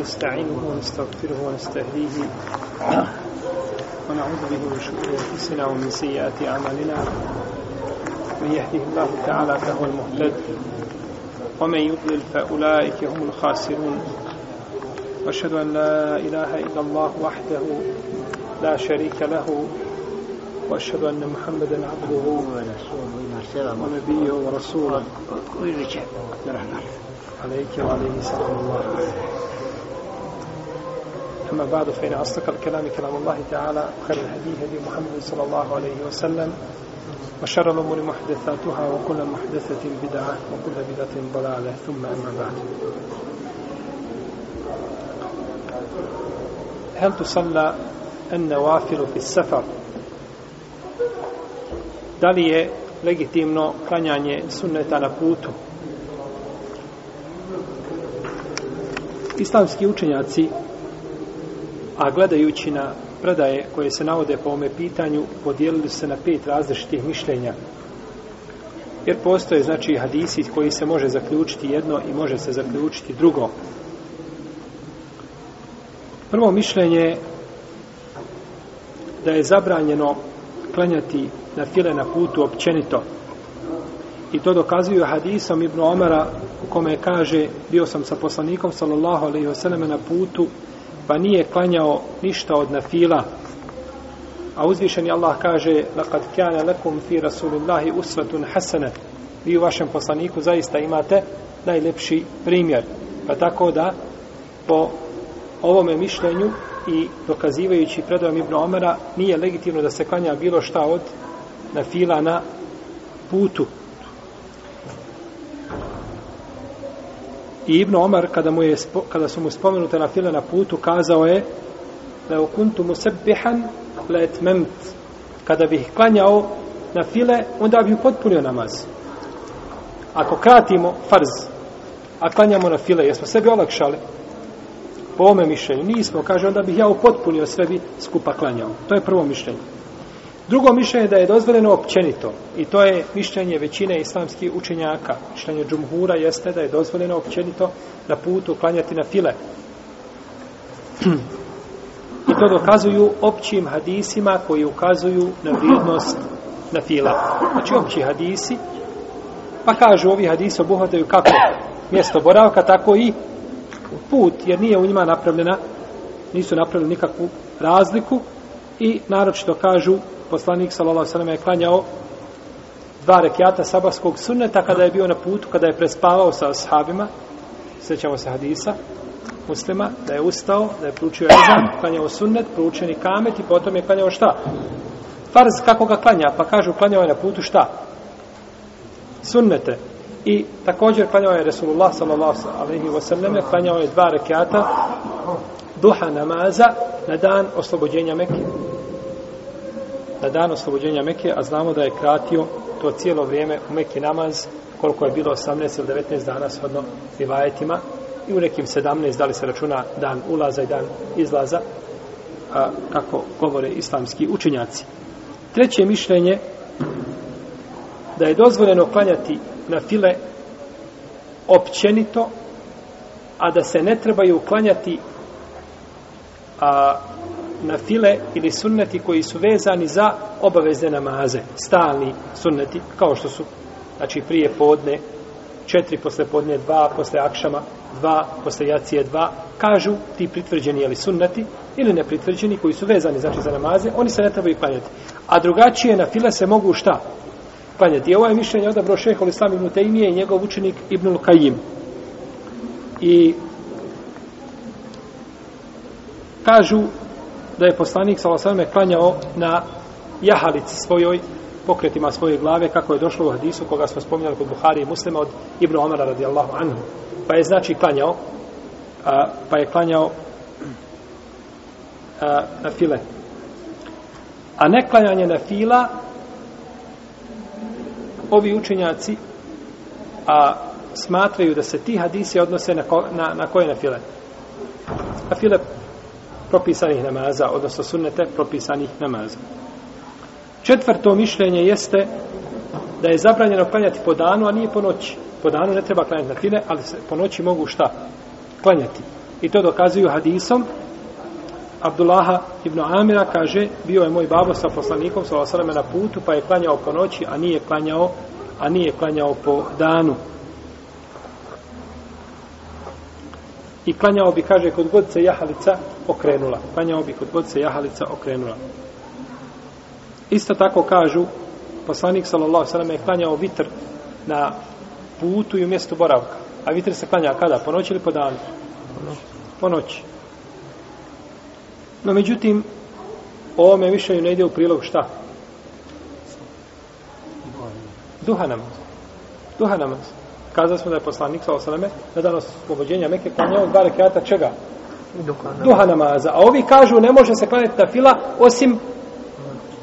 نستعينه ونستغفره ونستهديه ونعوذ به من شرور انفسنا ومن سيئات اعمالنا من يهده الله تعالى فهو المهتد ومن يضلل فاولئك هم الخاسرون واشهد ان لا اله الا الله وحده لا شريك له واشهد ان محمدا عبده ورسوله ونبيه ورسوله عليك وعليه صلى الله أما بعد فإن أصدق الكلام كلام الله تعالى وخير الهدي هدي محمد صلى الله عليه وسلم وشر الأمور محدثاتها وكل محدثة بدعة وكل بدعة ضلالة ثم أما بعد هل تصلى النوافل في السفر دالية legitimno klanjanje sunneta na putu. Islamski učenjaci a gledajući na predaje koje se navode po ome pitanju, podijelili se na pet različitih mišljenja. Jer postoje, znači, hadisi koji se može zaključiti jedno i može se zaključiti drugo. Prvo mišljenje je da je zabranjeno klanjati na file na putu općenito. I to dokazuju hadisom Ibnu Omara u kome kaže bio sam sa poslanikom sallallahu alaihi wasallam na putu pa nije klanjao ništa od nafila. A uzvišeni Allah kaže لَقَدْ كَانَ لَكُمْ فِي رَسُولِ اللَّهِ أُسْوَةٌ حَسَنَةٌ Vi u vašem poslaniku zaista imate najlepši primjer. Pa tako da, po ovome mišljenju i dokazivajući predovom Ibn Omera, nije legitimno da se klanja bilo šta od nafila na putu. I Ibn Omar, kada, mu je, kada su mu spomenute na file na putu, kazao je Leo kuntu mu sebihan let ment. Kada bih klanjao na file, onda bi potpunio namaz. Ako kratimo farz, a klanjamo na file, jesmo sebi olakšali? Po ome mišljenju nismo, kaže, onda bih ja upotpunio sve bi skupa klanjao. To je prvo mišljenje. Drugo mišljenje je da je dozvoljeno općenito. I to je mišljenje većine islamskih učenjaka. Mišljenje džumhura jeste da je dozvoljeno općenito na putu klanjati na file. I to dokazuju općim hadisima koji ukazuju na vrijednost na fila. Znači opći hadisi. Pa kažu ovi hadisi obuhvataju kako mjesto boravka, tako i put, jer nije u njima napravljena, nisu napravili nikakvu razliku i naročito kažu poslanik sallallahu alejhi ve sellem je klanjao dva rekiata sabahskog sunneta kada je bio na putu, kada je prespavao sa ashabima. Sećamo se hadisa muslima, da je ustao, da je pručio ezan, klanjao sunnet, proučeni kamet i potom je klanjao šta? Farz kako ga klanja? Pa kažu, klanjao je na putu šta? Sunnete. I također klanjao je Resulullah sallallahu alaihi wa sallam klanjao je dva rekiata duha namaza na dan oslobođenja Mekije na dan oslobođenja Mekije, a znamo da je kratio to cijelo vrijeme u Mekije namaz, koliko je bilo 18 ili 19 dana shodno rivajetima, i u nekim 17, da li se računa dan ulaza i dan izlaza, a, kako govore islamski učinjaci. Treće mišljenje, da je dozvoljeno klanjati na file općenito, a da se ne trebaju klanjati a, na file ili sunneti koji su vezani za obavezne namaze, stalni sunneti, kao što su, znači prije podne, četiri posle podne, dva posle akšama, dva posle jacije, dva, kažu ti pritvrđeni ili sunneti ili nepritvrđeni koji su vezani znači za namaze, oni se ne trebaju klanjati. A drugačije na file se mogu šta? Klanjati. I ovo je mišljenje odabro šeho Islam ibn Taymije i njegov učenik ibn Kajim. I kažu da je poslanik Salasarame klanjao na jahalici svojoj pokretima svoje glave kako je došlo u hadisu koga smo spominjali kod Buhari i Muslima od Ibn Omara radijallahu anhu pa je znači klanjao a, pa je klanjao a, na file a ne klanjanje na fila ovi učenjaci a smatraju da se ti hadisi odnose na, ko, na, na koje na file na file propisanih namaza, odnosno sunnete propisanih namaza. Četvrto mišljenje jeste da je zabranjeno klanjati po danu, a nije po noći. Po danu ne treba klanjati na tine, ali se po noći mogu šta? Klanjati. I to dokazuju hadisom. Abdullaha ibn Amira kaže, bio je moj babo sa poslanikom, sa osaname na putu, pa je klanjao po noći, a nije klanjao, a nije klanjao po danu. i klanjao bi, kaže, kod god se jahalica okrenula. Klanjao bi kod god se jahalica okrenula. Isto tako kažu, poslanik s.a.v. je klanjao vitr na putu i u mjestu boravka. A vitr se klanja kada? Po noći ili po danu? Po noći. No, međutim, o ovome više ne ide u prilog šta? Duha namaz. Duha namaz kazali smo da je poslanik sa osaleme, na dan oslobođenja Mekke klanjao dva rekiata čega? Duha, Duha namaza. A ovi kažu ne može se klanjati na fila osim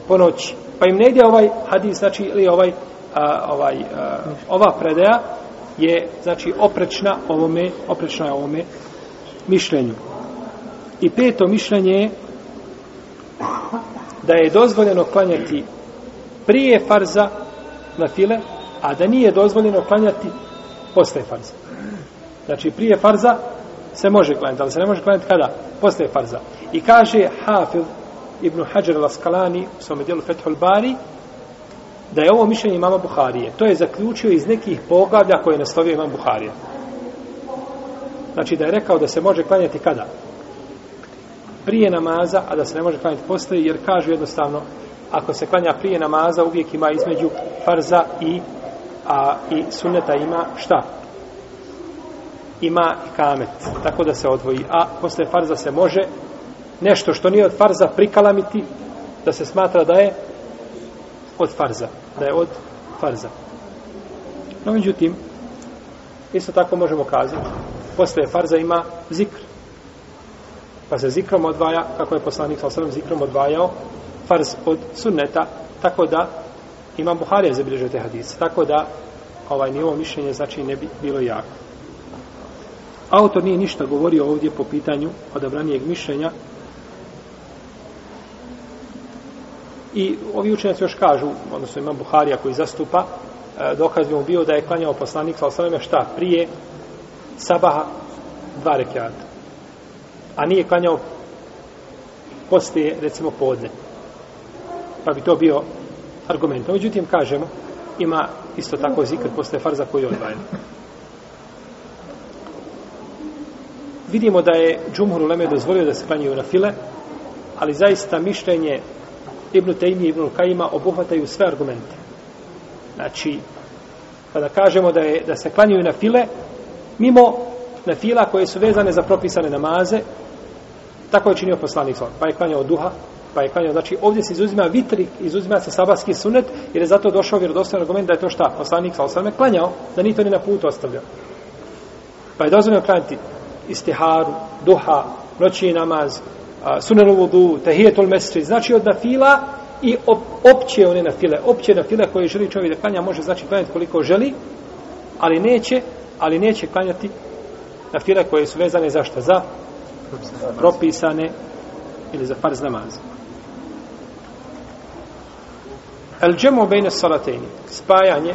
po noći. Pa im ne ide ovaj hadis, znači, ili ovaj, a, ovaj, a, ova predaja je, znači, oprečna ovome, oprečna je ovome mišljenju. I peto mišljenje je da je dozvoljeno klanjati prije farza na file, a da nije dozvoljeno klanjati postaje farz. Znači, prije farza se može klanjati, ali se ne može klanjati kada? Postaje farza. I kaže Hafiz ibn Hajar al-Askalani u svome dijelu Fethul Bari da je ovo mišljenje imama Buharije. To je zaključio iz nekih poglavlja koje je naslovio imam Buharija. Znači, da je rekao da se može klanjati kada? Prije namaza, a da se ne može klanjati postaje, jer kažu jednostavno, ako se klanja prije namaza, uvijek ima između farza i a i sunneta ima šta? Ima i kamet, tako da se odvoji. A posle farza se može nešto što nije od farza prikalamiti, da se smatra da je od farza. Da je od farza. No, međutim, isto tako možemo kazati, posle farza ima zikr. Pa se zikrom odvaja, kako je poslanik sa osnovim zikrom odvajao, farz od sunneta, tako da Imam Buharija zabilježio te hadise, tako da ovaj nivo mišljenje znači ne bi bilo jako. Autor nije ništa govorio ovdje po pitanju odabranijeg mišljenja. I ovi učenjaci još kažu, odnosno imam Buharija koji zastupa, e, dokaz bi mu bio da je klanjao poslanik sa osnovime šta prije sabaha dva rekiata. A nije klanjao poslije, recimo, podne. Pa bi to bio argumenta. Međutim, kažemo, ima isto tako zikr posle farza koji je odvajen. Vidimo da je Džumhur Uleme dozvolio da se klanjaju na file, ali zaista mišljenje Ibn Tejmi i Ibn Kajima obuhvataju sve argumente. Znači, kada kažemo da, je, da se klanjaju na file, mimo na fila koje su vezane za propisane namaze, tako je činio poslanik Pa je klanjao duha, pa je klanjao. Znači, ovdje se izuzima vitri, izuzima se sabatski sunet, jer je zato došao vjerodostojan argument da je to šta? Poslanik sal sveme klanjao, da ni to ni na put ostavljao. Pa je dozvoljeno klanjati istiharu, duha, noći namaz, sunenu vodu, tehijetul mesri, znači od nafila i op, opće one nafile. Opće nafile koje želi čovjek da klanja, može znači klanjati koliko želi, ali neće, ali neće klanjati nafile koje su vezane za šta? Za propisane ili za farz namaz. El džemu bejne salatejni. Spajanje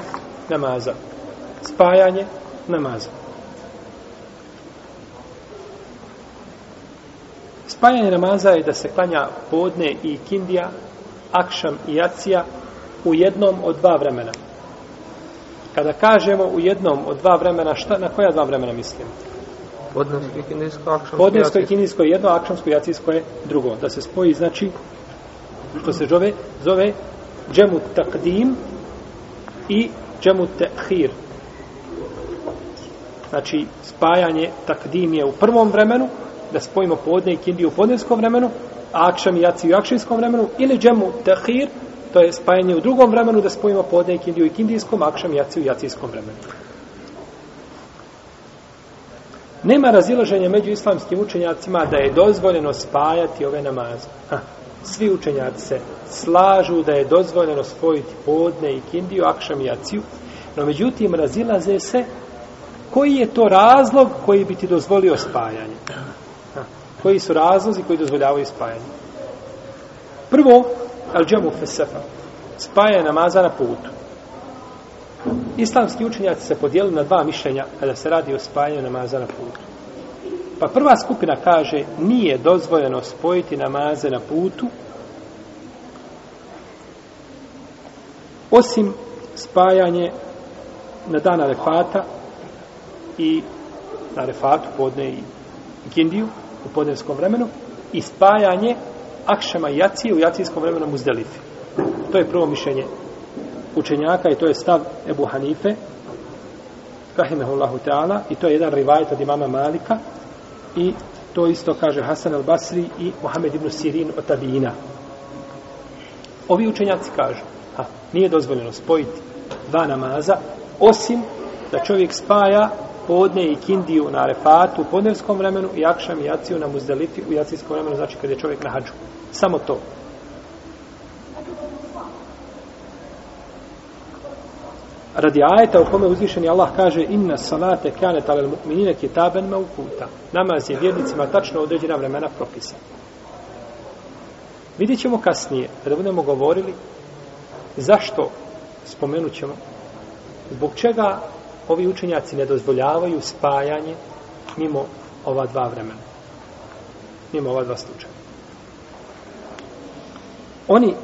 namaza. Spajanje namaza. Spajanje namaza je da se klanja podne i kindija, akšam i jacija u jednom od dva vremena. Kada kažemo u jednom od dva vremena, šta, na koja dva vremena mislimo? Podnesko i kinijsko, akšamsko i Podnesko i kinijsko je jedno, akšamsko i jacijsko je drugo. Da se spoji, znači, što se zove, zove džemu takdim i džemu tehir. Znači, spajanje takdim je u prvom vremenu, da spojimo podne i kindi u podnevskom vremenu, akšam i jaci u akšinskom vremenu, ili džemu tehir, to je spajanje u drugom vremenu, da spojimo podne i kindi u kindijskom, akšam i jaci u jacijskom vremenu. Nema razilaženja među islamskim učenjacima da je dozvoljeno spajati ove namaze. Ha svi učenjaci se slažu da je dozvoljeno spojiti podne i kindiju, akšam i aciju, no međutim razilaze se koji je to razlog koji bi ti dozvolio spajanje. Koji su razlozi koji dozvoljavaju spajanje? Prvo, al džemu fesefa, spajanje namaza na putu. Islamski učenjaci se podijeli na dva mišljenja kada se radi o spajanju namaza na putu. Pa prva skupina kaže nije dozvoljeno spojiti namaze na putu osim spajanje na dan Arefata i na Arefatu podne i Gindiju u podnevskom vremenu i spajanje Akšama i Jacije u jacijskom vremenu Muzdelifi. To je prvo mišljenje učenjaka i to je stav Ebu Hanife Kahimehullahu Teala i to je jedan rivajt od imama Malika i to isto kaže Hasan al-Basri i Mohamed ibn Sirin od Tabina. Ovi učenjaci kažu, a nije dozvoljeno spojiti dva namaza, osim da čovjek spaja podne i kindiju na refatu u podnevskom vremenu i akšam i jaciju na muzdeliti u jacijskom vremenu, znači kad je čovjek na hađu. Samo to. radi ajeta u kome uzvišeni Allah kaže inna salate kanet alel mu'minine kitaben maukuta. Namaz je vjernicima tačno određena vremena propisana. Vidjet ćemo kasnije, kada budemo govorili, zašto spomenut ćemo, zbog čega ovi učenjaci ne dozvoljavaju spajanje mimo ova dva vremena, mimo ova dva slučaja. Oni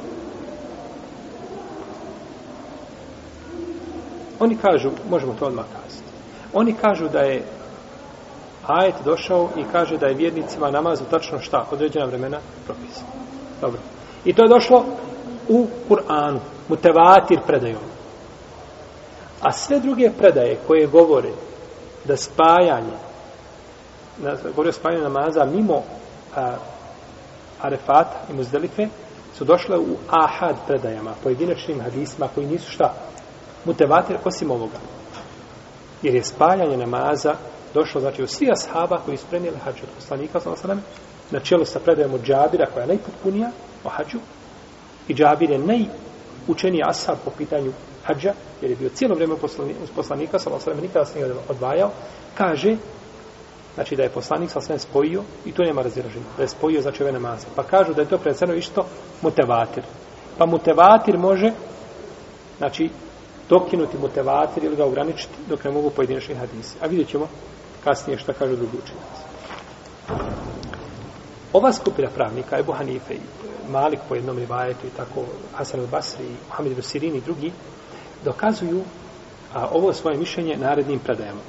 Oni kažu, možemo to odmah kazati. Oni kažu da je ajet došao i kaže da je vjernicima namaz u tačno šta, određena vremena propisa. Dobro. I to je došlo u Kur'anu, mutevatir predajom. A sve druge predaje koje govore da spajanje, da govore o spajanju namaza mimo a, Arefata i Muzdelife, su došle u ahad predajama, pojedinačnim hadisima koji nisu šta, mutevatir osim ovoga. Jer je spaljanje namaza došlo, znači, u svi ashaba koji su prenijeli hađu od poslanika, sa osadami, na čelu sa predajom od džabira, koja je najpotpunija o hađu, i džabir je najučeniji ashab po pitanju hađa, jer je bio cijelo vrijeme uz poslanika, sa osadami, nikada se nije odvajao, kaže, znači, da je poslanik sa osadami spojio, i tu nema razdraženja, da je spojio, znači, ove namaze. Pa kažu da je to predstavno išto mutevatir. Pa mutevatir može, znači, dokinuti motivatir ili ga ograničiti dok ne mogu pojedinačni hadisi. A vidjet ćemo kasnije šta kažu drugi učinjaci. Ova skupina pravnika, Ebu Hanife i Malik po jednom rivajetu i tako Hasan al-Basri i Muhammed al-Sirin i drugi, dokazuju a, ovo svoje mišljenje narednim predajama.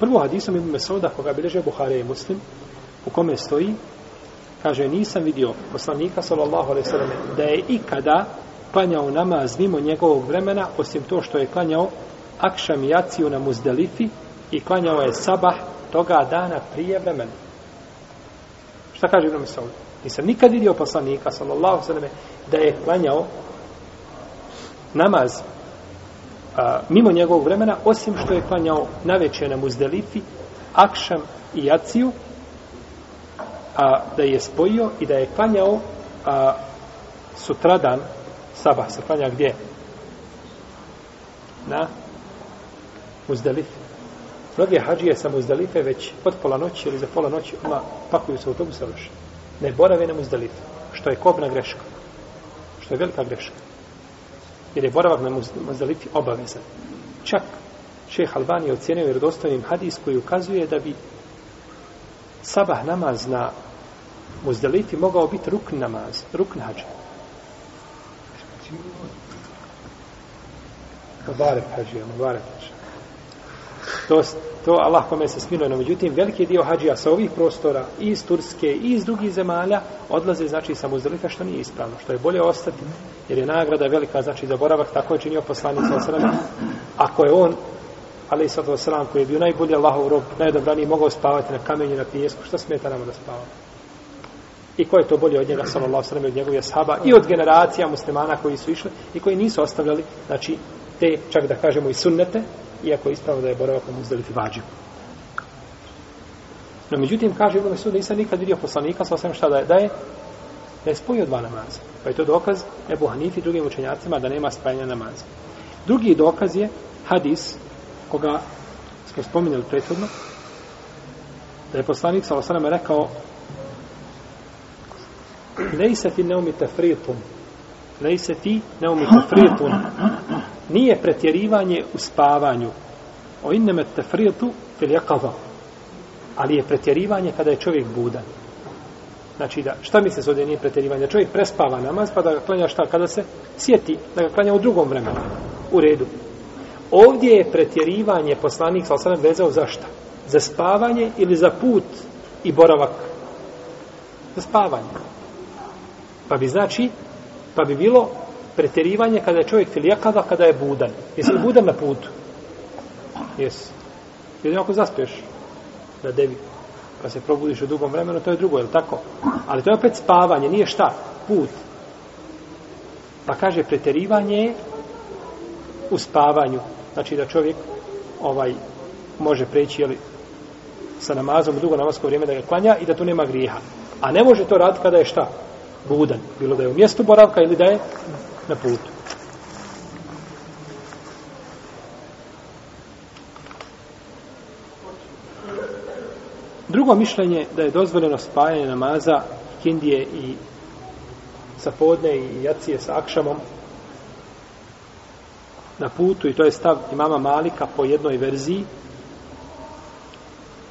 Prvo hadisom Ibn Mesauda koga bileže Buhare i Muslim u kome stoji kaže nisam vidio poslanika sallallahu alaihi sallam da je ikada klanjao namaz mimo njegovog vremena, osim to što je klanjao akšam i aciju na muzdelifi i klanjao je sabah toga dana prije vremena. Šta kaže Ibn Saud? Nisam nikad vidio poslanika, sallallahu sallam, da je klanjao namaz a, mimo njegovog vremena, osim što je klanjao na na muzdelifi, akšam i aciju, a da je spojio i da je klanjao a, sutradan Sabah se klanja gdje? Na Muzdalifi. Mnogi hađije sa Muzdalife već od pola noći ili za pola noći ma, pakuju se u autobus i ruši. Ne borave na Muzdalife, što je kobna greška. Što je velika greška. Jer je boravak na Muzdalifi obavezan. Čak šeh Albani je ocjenio jer dostojnim hadis koji ukazuje da bi sabah namaz na Muzdalifi mogao biti rukn namaz, rukn hađa. Mubarek hađija, mubarek hađija. To, to Allah kome se smiluje. No, međutim, veliki dio hađija sa ovih prostora, iz Turske i iz drugih zemalja, odlaze, znači, sa muzdelika, što nije ispravno, što je bolje ostati, jer je nagrada velika, znači, za boravak, tako je činio poslanik sa osrame. Ako je on, ali i sada koji je bio najbolji Allahov rob, najdobraniji, mogao spavati na kamenju, na pijesku, što smeta nam da spavamo? I ko je to bolje od njega, sallallahu sallam, od njegovih ashaba i od generacija muslimana koji su išli i koji nisu ostavljali, znači, te, čak da kažemo, i sunnete, iako je ispravno da je boravak u muzdalifi vađiv. No, međutim, kaže Ibn Mesud, nisam nikad vidio poslanika, sa osvijem šta da je, da je, da je spojio dva namaza. Pa je to dokaz Ebu Hanifi i drugim učenjacima da nema spajanja namaza. Drugi dokaz je hadis, koga smo spominjali prethodno, da je poslanik sa osvijem rekao, Lejse ti neumi tefritun. Lejse ti neumi tefritun. Nije pretjerivanje u spavanju. O inneme tefritu fil jakava. Ali je pretjerivanje kada je čovjek budan. Znači, da, šta misli se ovdje nije pretjerivanje? Čovjek prespava namaz, pa da ga klanja šta? Kada se sjeti, da ga klanja u drugom vremenu. U redu. Ovdje je pretjerivanje poslanik sa osadom vezao za šta? Za spavanje ili za put i boravak? Za spavanje. Pa bi znači, pa bi bilo preterivanje kada je čovjek filijakava, kada je budan. Jesi li budan na putu? Jesi. Jedin ako zaspeš na devi, pa se probudiš u dugom vremenu, to je drugo, je li tako? Ali to je opet spavanje, nije šta? Put. Pa kaže, preterivanje je u spavanju. Znači da čovjek ovaj može preći jeli, sa namazom u dugo namasko vrijeme da ga klanja i da tu nema grijeha. A ne može to raditi kada je šta? budan, bilo da je u mjestu boravka ili da je na putu. Drugo mišljenje da je dozvoljeno spajanje namaza kindije i sa podne i jacije sa akšamom na putu i to je stav imama Malika po jednoj verziji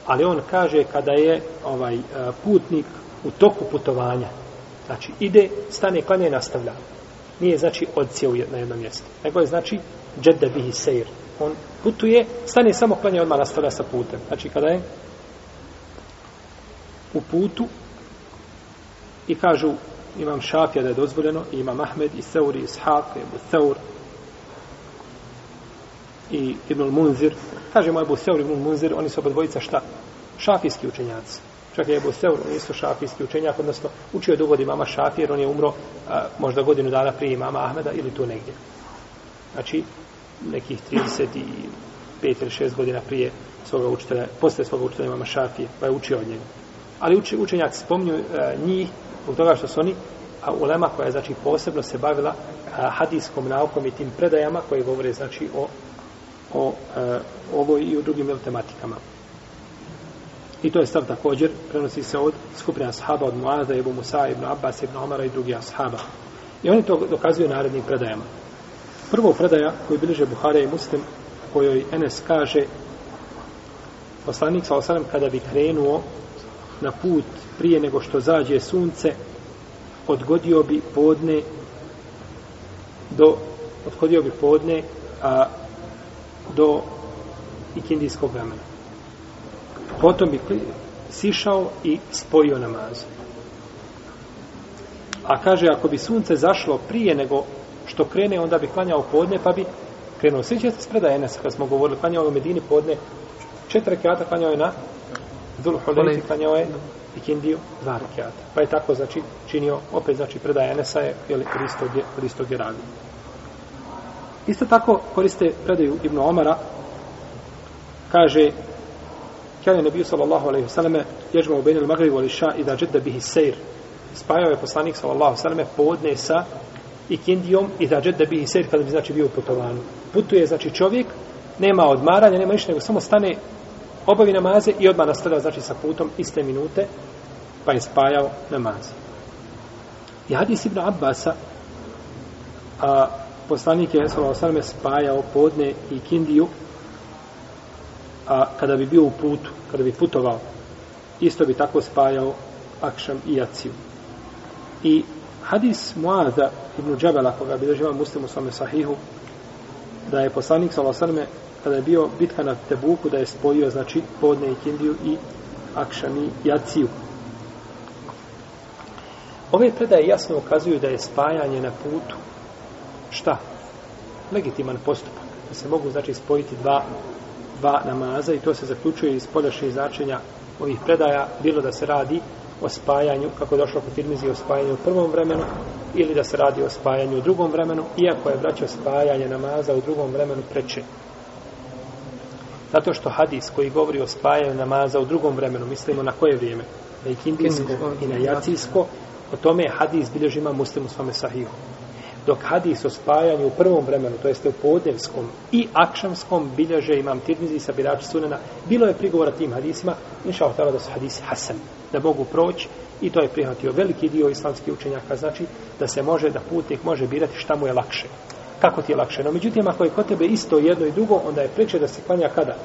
ali on kaže kada je ovaj putnik u toku putovanja Znači, ide, stane, klanja i nastavlja. Nije, znači, odcije u jedno, na jednom mjestu. Nego je, znači, džedda bihi seir. On putuje, stane samo klanja i odmah nastavlja sa putem. Znači, kada je u putu i kažu, imam šafija da je dozvoljeno, i imam Ahmed, i Seur, i Ishaq, i Ebu Seur, i Ibnul Munzir. Kaže moj Ebu Seur i Ibnul Munzir, oni su oba dvojica šta? Šafijski učenjaci čak je Ebu Seur, on isto šafijski učenjak, odnosno učio je dugo imama Šafije, jer on je umro a, možda godinu dana prije imama Ahmeda ili tu negdje. Znači, nekih 35 ili 6 godina prije svoga učitelja, posle svoga učitelja imama Šafije, pa je učio od njega. Ali uči, učenjaci spominju a, e, njih, zbog toga što su oni a ulema koja je znači posebno se bavila a, hadijskom naukom i tim predajama koje govore znači o o a, e, ovoj i o drugim tematikama. I to je stav također, prenosi se od skupine ashaba, od Muaza, Ebu Musa, Ibn Abbas, Ibn Omara i drugi ashaba. I oni to dokazuju narednim predajama. Prvo predaja koju bliže Buhare i Muslim, kojoj Enes kaže, poslanik sa osanem, kada bi krenuo na put prije nego što zađe sunce, odgodio bi podne do odgodio bi podne a, do ikindijskog vremena potom bi sišao i spojio namaz. A kaže, ako bi sunce zašlo prije nego što krene, onda bi klanjao podne, pa bi krenuo. Sjećate se spreda Enesa, kad smo govorili, klanjao je u Medini podne, četiri kjata klanjao je na Zulu Holeti, klanjao je Ikindiju, dva kjata. Pa je tako, znači, činio, opet, znači, predaja Enesa je, jel, Hristo Geravi. Isto tako koriste predaju Ibnu Omara, kaže, Kjan je nebiju sallallahu alaihi sallame ježba u benil magrivu ali ša i da džedda bihi sejr. Spajao je poslanik sallallahu alaihi sallame povodne sa ikindijom i da džedda bihi sejr kada bi znači bio putovan. Putuje znači čovjek, nema odmaranja, nema ništa, nego samo stane obavi namaze i odmah nastavlja znači sa putom iste minute pa je spajao namaze. I hadis ibn Abbasa a, poslanik je sallallahu alaihi sallame spajao povodne ikindiju a kada bi bio u putu, kada bi putovao, isto bi tako spajao Akšam i Jaciju. I hadis Muaza ibn Džabela, koga bi doživao muslimu svome sahihu, da je poslanik sa Losarme, kada je bio bitka na Tebuku, da je spojio, znači, podne i Kindiju i Akšam i Jaciju. Ove predaje jasno ukazuju da je spajanje na putu šta? Legitiman postupak. Da se mogu, znači, spojiti dva dva namaza i to se zaključuje iz podašnje značenja ovih predaja, bilo da se radi o spajanju, kako je došlo kod Tirmizi, o spajanju u prvom vremenu, ili da se radi o spajanju u drugom vremenu, iako je vraćao spajanje namaza u drugom vremenu preče. Zato što hadis koji govori o spajanju namaza u drugom vremenu, mislimo na koje vrijeme, na ikindijsko i na jacijsko, o tome je hadis bilježima muslimu svame sahihu dok hadis o spajanju u prvom vremenu, to jeste u podnevskom i akšamskom bilježe imam tirnizi sa birači sunena, bilo je prigovora tim hadisima, inša Allah da su hadisi hasan, da mogu proći i to je prihvatio veliki dio islamskih učenjaka, znači da se može, da putnik može birati šta mu je lakše. Kako ti je lakše? No, međutim, ako je kod tebe isto jedno i drugo, onda je preče da se klanja kada?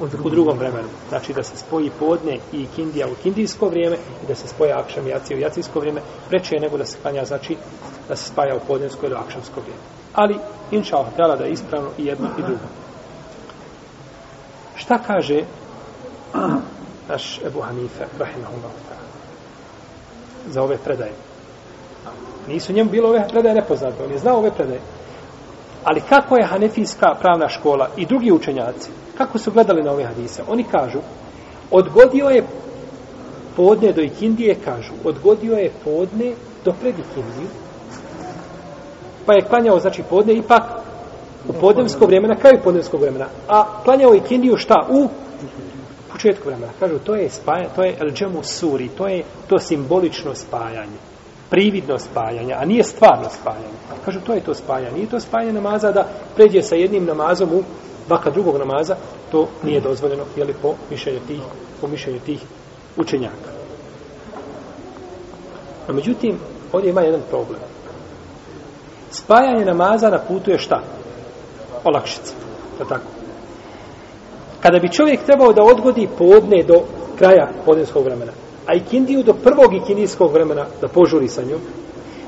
U drugom, u drugom vremenu. Znači da se spoji podne i kindija u kindijsko vrijeme i da se spoja akšam i jacije u jacijsko vrijeme, preče je nego da se klanja, znači, da se spaja u podnijesko ili akšansko vrijeme. Ali, inša Allah, da je ispravno i jedno i drugo. Šta kaže naš Ebu Hanife, Rahimahullah, za ove predaje? Nisu njemu bilo ove predaje nepoznate, on je znao ove predaje. Ali kako je Hanefijska pravna škola i drugi učenjaci, kako su gledali na ove hadise? Oni kažu, odgodio je podne do ikindije, kažu, odgodio je podne do predikindije, pa je klanjao, znači, podne ipak u podnevsko vremena, na kraju podnevskog vremena. A klanjao je kindiju šta? U početku vremena. Kažu, to je spaja, to je el džemu suri, to je to simbolično spajanje. Prividno spajanje, a nije stvarno spajanje. Kažu, to je to spajanje. Nije to spajanje namaza da pređe sa jednim namazom u vaka drugog namaza, to nije dozvoljeno, je li po mišljenju tih, po mišljenju tih učenjaka. A međutim, ovdje ima jedan problem spajanje namaza na putu je šta? Olakšica. Je tako? Kada bi čovjek trebao da odgodi podne do kraja podneskog vremena, a ikindiju do prvog ikindijskog vremena da požuri sa njom,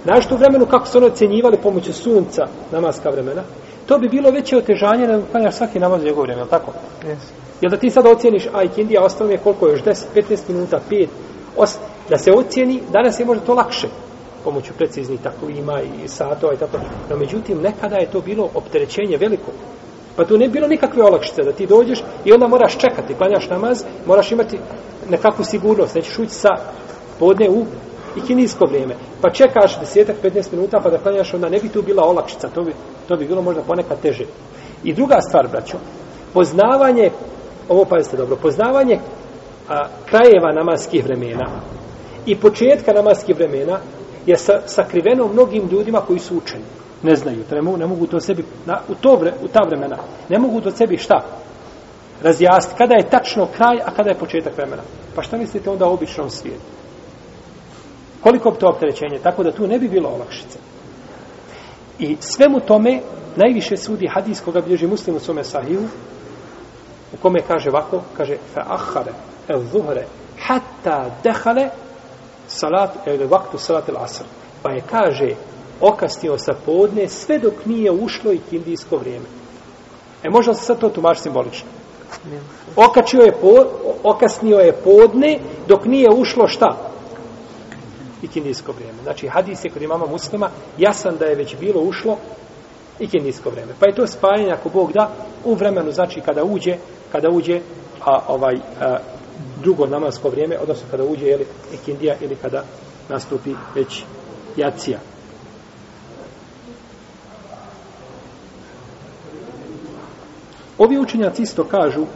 našto u vremenu kako su ono ocenjivali pomoću sunca namaska vremena, to bi bilo veće otežanje da uklanjaš svaki namaz u njegov vremen, je li tako? Yes. Jel da ti sad ocjeniš, a ikindija ostalo mi je koliko još, 10, 15 minuta, 5, 8, da se ocjeni, danas je možda to lakše, pomoću preciznih tako ima i satova i tako. No međutim, nekada je to bilo opterećenje veliko. Pa tu ne bilo nikakve olakšice da ti dođeš i onda moraš čekati, klanjaš namaz, moraš imati nekakvu sigurnost, nećeš ući sa podne u i kinijsko vrijeme. Pa čekaš desetak, 15 minuta pa da klanjaš, onda ne bi tu bila olakšica, to bi, to bi bilo možda ponekad teže. I druga stvar, braćo, poznavanje, ovo pazite dobro, poznavanje a, krajeva namaskih vremena i početka namaskih vremena je sa, sakriveno mnogim ljudima koji su učeni. Ne znaju, ne mogu, ne mogu to sebi, na, u, to vre, u ta vremena, ne mogu to sebi šta? Razjasniti kada je tačno kraj, a kada je početak vremena. Pa šta mislite onda o običnom svijetu? Koliko bi to opterećenje? Tako da tu ne bi bilo olakšice. I svemu tome, najviše sudi hadis koga bilježi muslim u svome sahiju, u kome kaže ovako, kaže, fa ahare, el zuhre, hatta dehale, salat el vaktu salat el asr. Pa je kaže okasnio sa podne sve dok nije ušlo i indijsko vrijeme. E možda se sad to tumaš simbolično. Okačio je po, okasnio je podne dok nije ušlo šta? I indijsko vrijeme. Znači hadis je kod imama muslima jasan da je već bilo ušlo i indijsko vrijeme. Pa je to spajanje ako Bog da u vremenu znači kada uđe kada uđe a, ovaj a, drugo namasko vrijeme, odnosno kada uđe ili ikindija ili kada nastupi već jacija. Ovi učenjaci isto kažu,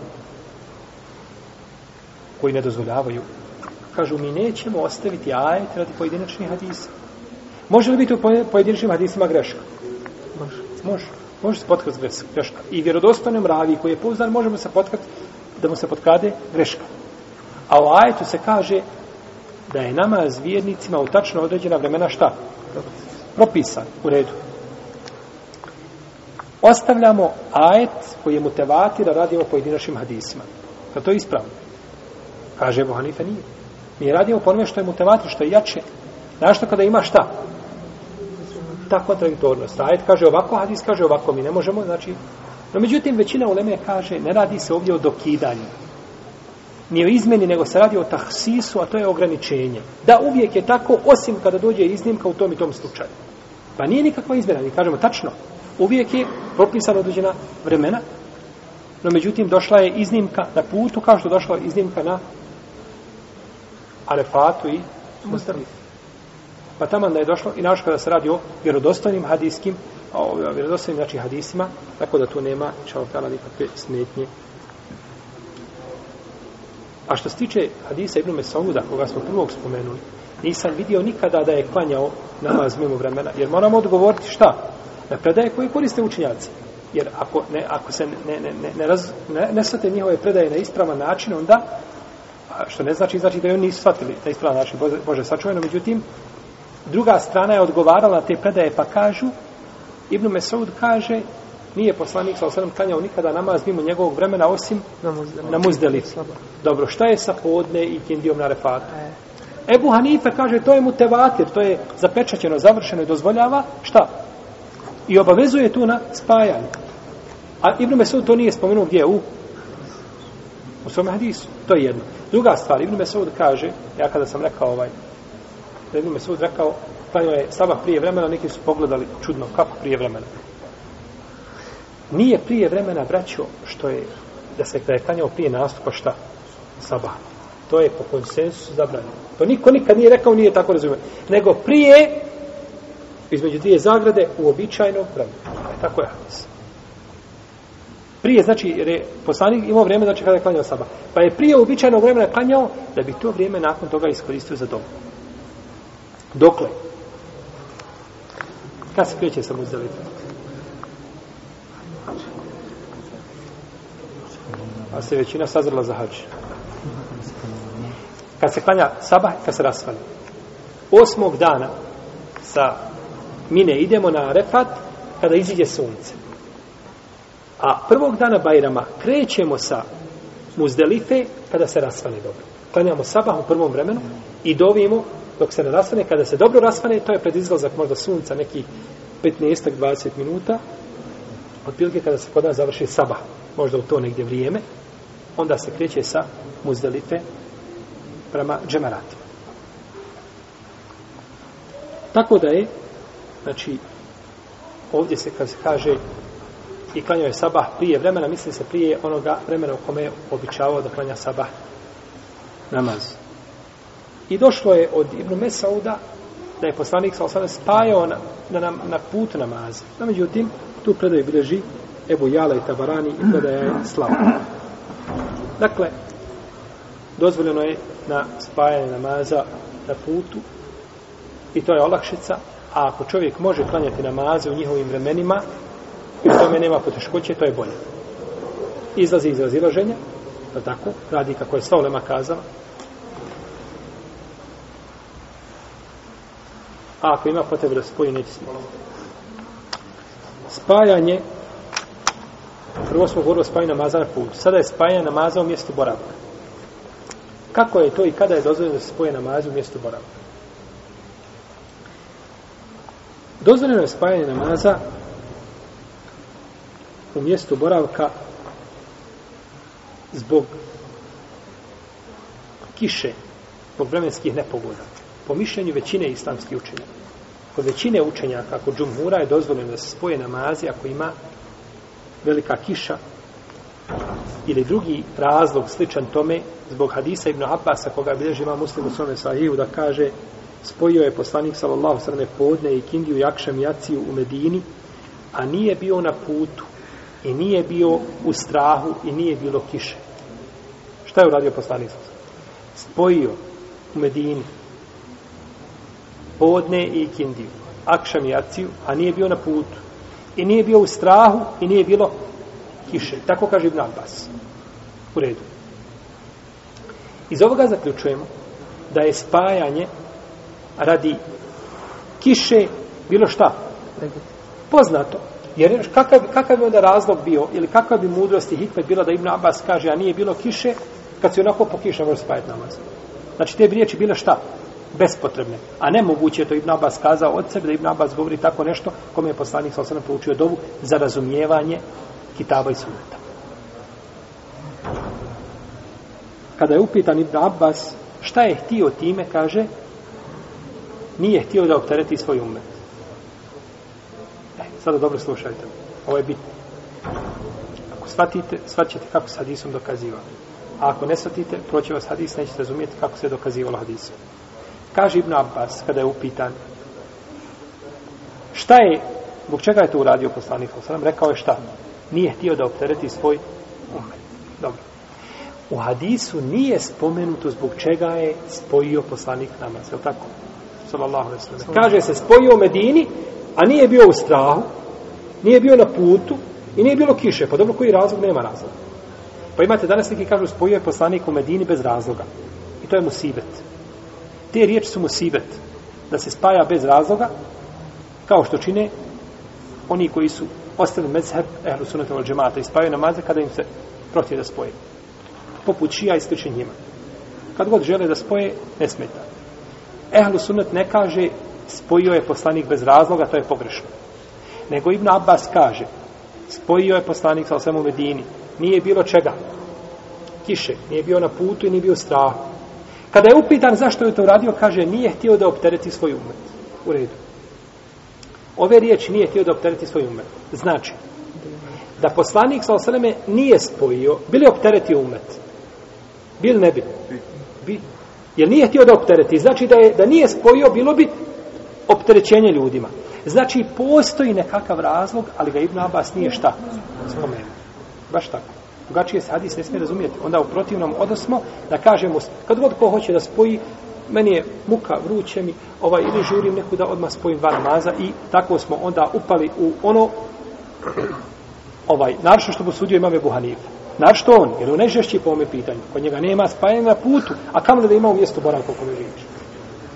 koji ne dozvoljavaju, kažu mi nećemo ostaviti ajet radi pojedinačnih hadisa. Može li biti u pojedinačnim hadisima greška? Može. Može. Može se potkrati greška. I vjerodostanom ravi koji je pouzdan, možemo se potkrati da mu se potkade greška. A u ajetu se kaže da je namaz vjernicima u tačno određena vremena šta? Propisan, u redu. Ostavljamo ajet koji je mutevati da radimo pojedinačnim hadisima. Da to je ispravno. Kaže Ebu Hanife, nije. Mi radimo po onome što je mutevati, što je jače. Znaš što kada ima šta? Ta kontradiktornost. Ajet kaže ovako, hadis kaže ovako, mi ne možemo, znači... No međutim, većina uleme kaže, ne radi se ovdje o dokidanju nije o izmeni, nego se radi o tahsisu, a to je ograničenje. Da, uvijek je tako, osim kada dođe iznimka u tom i tom slučaju. Pa nije nikakva izmjena, mi kažemo tačno. Uvijek je propisana određena vremena, no međutim došla je iznimka na putu, kao što došla iznimka na Arefatu i Mustafi. Pa tamo da je došlo, i naš kada se radi o vjerodostojnim hadijskim, a o vjerodostojnim znači hadijsima, tako da tu nema, čao, tala, nikakve smetnje. A što se tiče hadisa Ibn Mesauda, koga smo prvog spomenuli, nisam vidio nikada da je klanjao namaz mimo vremena, jer moramo odgovoriti šta? Na predaje koje koriste učinjaci. Jer ako, ne, ako se ne, ne, ne, ne, raz, ne, ne svate njihove predaje na ispravan način, onda, što ne znači, znači da oni nisu shvatili na ispravan način, Bože, Bože sačuveno, međutim, druga strana je odgovarala te predaje, pa kažu, Ibn Mesaud kaže, nije poslanik sa osrem klanjao nikada namaz mimo njegovog vremena osim na muzdeli. Dobro, šta je sa podne i kindijom na refatu? E. Ebu Hanife kaže to je mu tevatir, to je zapečaćeno, završeno i dozvoljava. Šta? I obavezuje tu na spajanje. A Ibn Mesud to nije spomenuo gdje je u? U svome hadisu. To je jedno. Druga stvar, Ibn Mesud kaže, ja kada sam rekao ovaj, da Ibn Mesud rekao, klanio je sabah prije vremena, neki su pogledali čudno, kako prije vremena nije prije vremena vraćao što je da se da je klanjao prije nastupa šta? Sabah. To je po konsensusu zabranjeno. To niko nikad nije rekao, nije tako razumio. Nego prije, između dvije zagrade, uobičajno vremena. E, tako je Hadis. Prije, znači, jer je poslanik imao vrijeme, znači, kada je klanjao saba. Pa je prije uobičajnog vremena klanjao, da bi to vrijeme nakon toga iskoristio za dom. Dokle? Kada se kreće sa muzdelitom? pa se većina sazrla za hađ. Kad se klanja sabah, kad se rasvali. Osmog dana sa mine idemo na refat kada iziđe sunce. A prvog dana Bajrama krećemo sa muzdelife kada se rasvane dobro. Klanjamo sabah u prvom vremenu i dovimo dok se ne rasvane. Kada se dobro rasvane, to je pred izlazak možda sunca nekih 15-20 minuta. Od pilke kada se kod nas završi sabah, možda u to negdje vrijeme, onda se kreće sa muzdalife prema džemaratima. Tako da je, znači, ovdje se kad se kaže i klanjao je sabah prije vremena, misli se prije onoga vremena u kome je običavao da klanja sabah namaz. I došlo je od Ibnu Mesauda da je poslanik sa osvane spajao na, na, na, na put namaza. No, međutim, tu predaj bileži Ebu Jala i Tabarani i predaj je slavno. Dakle, dozvoljeno je na spajanje namaza na putu i to je olakšica, a ako čovjek može klanjati namaze u njihovim vremenima i u tome nema poteškoće, to je bolje. Izlazi iz razilaženja, da tako, radi kako je Saulema kazala. A ako ima potrebe da spoji, neće smoliti. Spajanje Prvo smo govorili o spajanju namaza na putu. Sada je spajanje namaza u mjestu boravka. Kako je to i kada je dozvoljeno da se spoje namaz u mjestu boravka? Dozvoljeno je spajanje namaza u mjestu boravka zbog kiše, zbog vremenskih nepogoda. Po mišljenju većine islamskih učenja. Kod većine učenja, kako džumhura, je dozvoljeno da se spoje namazi ako ima velika kiša ili drugi razlog sličan tome zbog hadisa Ibn Abbas koga bilježi ima muslim u svome sahiju da kaže spojio je poslanik sallallahu srne podne i kindiju jakšem jaciju u Medini a nije bio na putu i nije bio u strahu i nije bilo kiše šta je uradio poslanik spojio u Medini podne i kindiju akšem jaciju a nije bio na putu i nije bio u strahu i nije bilo kiše. Tako kaže Ibn Abbas. U redu. Iz ovoga zaključujemo da je spajanje radi kiše bilo šta? Poznato. Jer kakav, kakav je onda razlog bio ili kakva bi mudrost i hikmet bila da Ibn Abbas kaže a nije bilo kiše kad se onako po kiša može spajati namaz. Znači te bi riječi bila šta? Poznato bespotrebne. A nemoguće je to Ibn Abbas kazao od sebe da Ibn Abbas govori tako nešto kome je poslanik sa osrame poučio dovu za razumijevanje kitaba i sunneta. Kada je upitan Ibn Abbas šta je htio time, kaže nije htio da optereti svoj umet. E, sada dobro slušajte. Ovo je bitno. Ako shvatite, shvaćete kako sa hadisom dokazivao. A ako ne shvatite, proće vas hadis, nećete razumijeti kako se je dokazivalo hadisom. Kaže Ibn Abbas, kada je upitan, šta je, zbog čega je to uradio poslanik Osram, rekao je šta? Nije htio da optereti svoj umet. Dobro. U hadisu nije spomenuto zbog čega je spojio poslanik namaz, je li tako? Salallahu alaihi Kaže se spojio u Medini, a nije bio u strahu, nije bio na putu i nije bilo kiše. Pa dobro, koji razlog? Nema razloga. Pa imate danas neki kažu spojio je poslanik u Medini bez razloga. I to je musibet. sibet te riječi su musibet da se spaja bez razloga kao što čine oni koji su ostali mezheb ehlu sunata od džemata i spajaju namaze kada im se protije da spoje poput šija i sliče njima kad god žele da spoje ne smeta ehlu sunat ne kaže spojio je poslanik bez razloga to je pogrešno nego Ibn Abbas kaže spojio je poslanik sa osvemu medini nije bilo čega kiše, nije bio na putu i nije bio strahu Kada je upitan zašto je to uradio, kaže nije htio da optereti svoj umet. U redu. Ove riječi nije htio da optereti svoj umet. Znači, da poslanik sa osaleme nije spojio, bili optereti umet. Bil ne bi. Bi. Jer nije htio da optereti. Znači da, je, da nije spojio, bilo bi opterećenje ljudima. Znači, postoji nekakav razlog, ali ga Ibn Abbas nije šta spomenuo. Baš tako. Drugačije se hadis ne smije razumijeti. Onda u protivnom odnosmo da kažemo, kad god ko hoće da spoji, meni je muka, vruće mi, ovaj, ili žurim neku da odmah spojim van maza i tako smo onda upali u ono, ovaj, naravno što bi sudio imam je Buhanif. Naravno što on, jer on najžešći po ome pitanju. Kod njega nema spajanja na putu, a kam li da ima u mjestu boravka u kome živiš?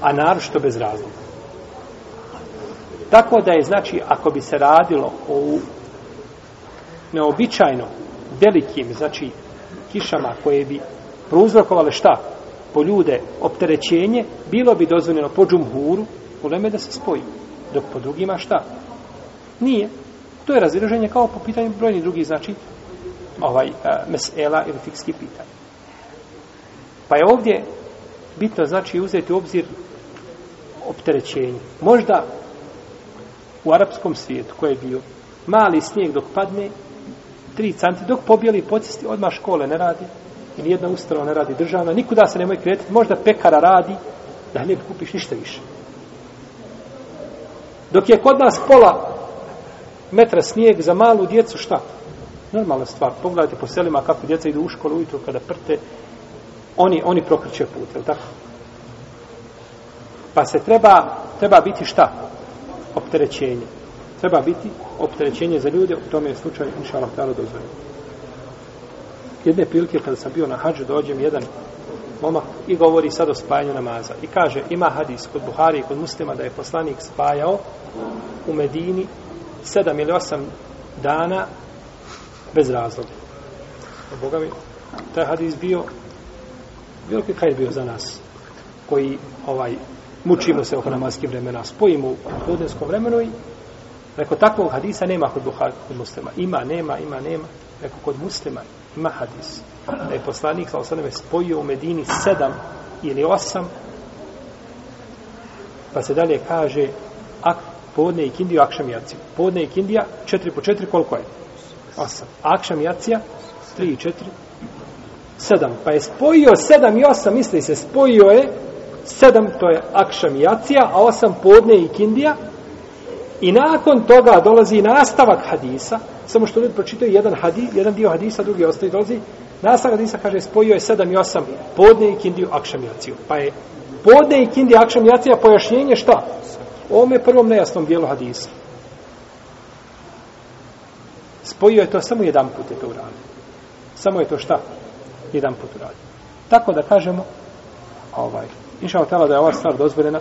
A naravno što bez razloga. Tako da je, znači, ako bi se radilo o neobičajno velikim, znači, kišama koje bi prouzrokovale šta? Po ljude opterećenje, bilo bi dozvoljeno po džumhuru u leme da se spoji. Dok po drugima šta? Nije. To je razvrženje kao po pitanju brojni drugi, znači, ovaj, e, mesela ili fikski pitanje. Pa je ovdje bitno znači uzeti u obzir opterećenje. Možda u arapskom svijetu koje je bio mali snijeg dok padne tri canti, dok pobijeli pocisti, odmah škole ne radi, i nijedna ustanova ne radi državna, nikuda se nemoj kretiti, možda pekara radi, da ne kupiš ništa više. Dok je kod nas pola metra snijeg za malu djecu, šta? Normalna stvar, pogledajte po selima kako djeca idu u školu ujutro kada prte, oni, oni prokriče put, je tako? Pa se treba, treba biti šta? Opterećenje treba biti opterećenje za ljude, u tome je slučaj inša Allah ta'ala dozvore. Jedne prilike kada sam bio na hađu, dođem jedan momak i govori sad o spajanju namaza. I kaže, ima hadis kod Buhari i kod muslima da je poslanik spajao u Medini sedam ili osam dana bez razloga. A Boga mi, taj hadis bio bilo kakaj bio za nas koji ovaj mučimo se oko namaskih vremena, spojimo u podnesko vremenu i Rekao, takvog hadisa nema kod Buhari, kod muslima. Ima, nema, ima, nema. Rekao, kod muslima ima hadis. Da je poslanik, sa osadom, spojio u Medini sedam ili osam. Pa se dalje kaže, ak, podne i kindiju, akšam i jacija. Podne i kindija, četiri po četiri, koliko je? Osam. Akšam i jacija, tri i četiri, sedam. Pa je spojio sedam i osam, misli se, spojio je sedam, to je akšam i jacija, a osam podne i kindija, I nakon toga dolazi nastavak hadisa, samo što ljudi pročitaju jedan, hadis, jedan dio hadisa, drugi ostaje dolazi, nastavak hadisa kaže spojio je sedam i osam podne i kindiju akšamjaciju. Pa je podne i kindiju akšamjacija pojašnjenje šta? O ovom je prvom nejasnom dijelu hadisa. Spojio je to samo jedan put je to uradio. Samo je to šta? Jedan put uradio. Tako da kažemo, ovaj, inša da je ova stvar dozvoljena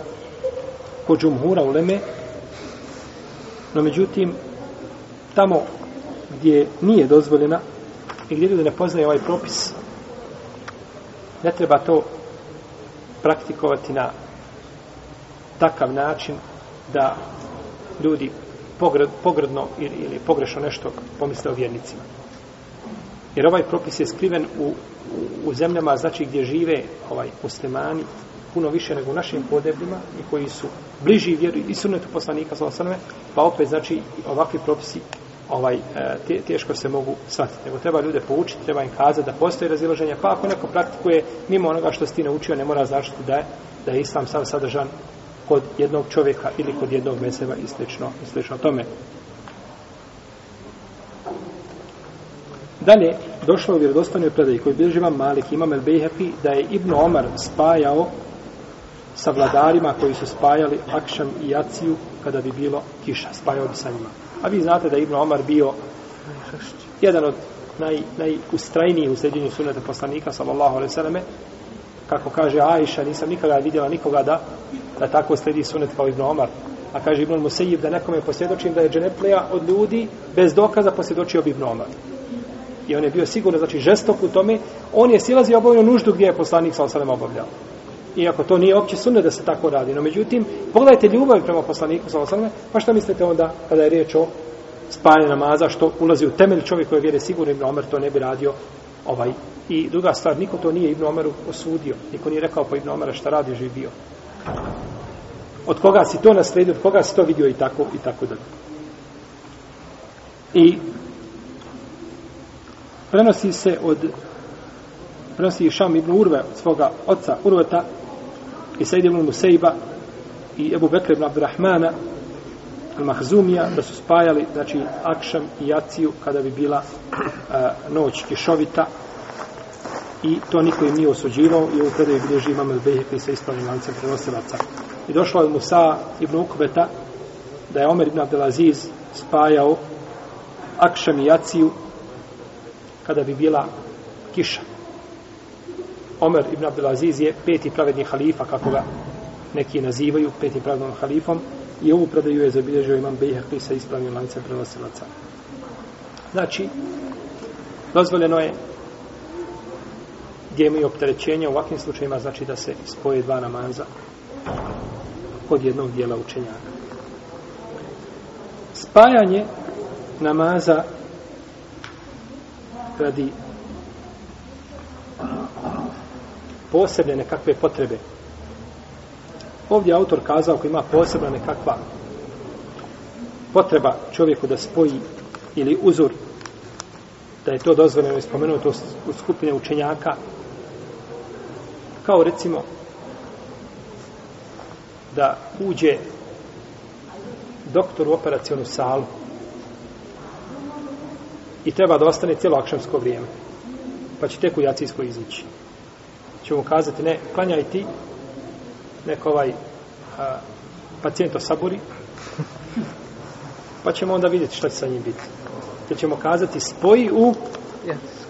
kod džumhura u Leme, No međutim, tamo gdje nije dozvoljena i gdje ljudi ne poznaju ovaj propis, ne treba to praktikovati na takav način da ljudi pogrdno ili pogrešno nešto pomisle o vjernicima. Jer ovaj propis je skriven u, u zemljama, znači gdje žive ovaj muslimani puno više nego u našim podebljima i koji su bliži vjeru i sunetu poslanika sallallahu alejhi pa opet znači ovakvi propisi ovaj te, teško se mogu shvatiti. Nego treba ljude poučiti, treba im kazati da postoji razilaženje, pa ako neko praktikuje mimo onoga što si ti naučio, ne mora značiti da je, da je islam sam sadržan kod jednog čovjeka ili kod jednog meseva i slično, i slično tome. Dalje, došlo u vjerodostavnoj predaji koji bilježi vam Malik, imam El Bejhefi, da je Ibnu Omar spajao sa vladarima koji su spajali Akšam i Jaciju kada bi bilo kiša, spajao bi sa njima. A vi znate da Ibn Omar bio jedan od naj, najustrajniji u sredjenju suneta poslanika, sallallahu alaihi sallame, kako kaže Aisha, nisam nikada vidjela nikoga da, da tako sledi sunet kao Ibn Omar. A kaže Ibn Musejib da nekome posvjedočim da je Dženepleja od ljudi bez dokaza posvjedočio Ibn Omar. I on je bio sigurno, znači žestok u tome, on je silazio obavljeno nuždu gdje je poslanik sallallahu alaihi sallam obavljao iako to nije opće sunne da se tako radi. No, međutim, pogledajte ljubav prema poslaniku sa osrme, pa što mislite onda kada je riječ o spajanju namaza, što ulazi u temelj čovjek koji vjeruje sigurno Ibn Omer to ne bi radio ovaj. I druga stvar, niko to nije Ibn Omeru osudio. Niko nije rekao po Ibn Omera šta radi, živio. Od koga si to nasledio, od koga si to vidio i tako, i tako dalje. I prenosi se od prenosi Šam ibn Urve od svoga oca Urveta i Sejde ibn Musejba i Ebu Bekre ibn Abdurrahmana Mahzumija da su spajali znači Akšam i Jaciju kada bi bila a, noć kišovita i to niko im nije osuđivao i u predaju bilježi imam el Bejhekli sa ispravnim lancem prenosilaca i došlo je Musa ibn Ukbeta da je Omer ibn Abdelaziz spajao Akšam i Jaciju kada bi bila kiša Omer ibn Abdelaziz je peti pravedni halifa, kako ga neki nazivaju, peti pravednom halifom, i ovu predaju je zabilježio imam Bejhekli sa ispravnim lancem prenosilaca. Znači, dozvoljeno je gdje imaju opterećenje u ovakvim slučajima, znači da se spoje dva namaza kod jednog dijela učenjaka. Spajanje namaza radi posebne nekakve potrebe. Ovdje autor kazao ko ima posebna nekakva potreba čovjeku da spoji ili uzor da je to dozvoljeno i spomenuto u skupine učenjaka kao recimo da uđe doktor u operacijonu salu i treba da ostane cijelo akšamsko vrijeme pa će tek u jacijsko izići će mu kazati ne, klanjaj ti neko ovaj a, pacijent osaburi pa ćemo onda vidjeti šta će sa njim biti te ćemo kazati spoji u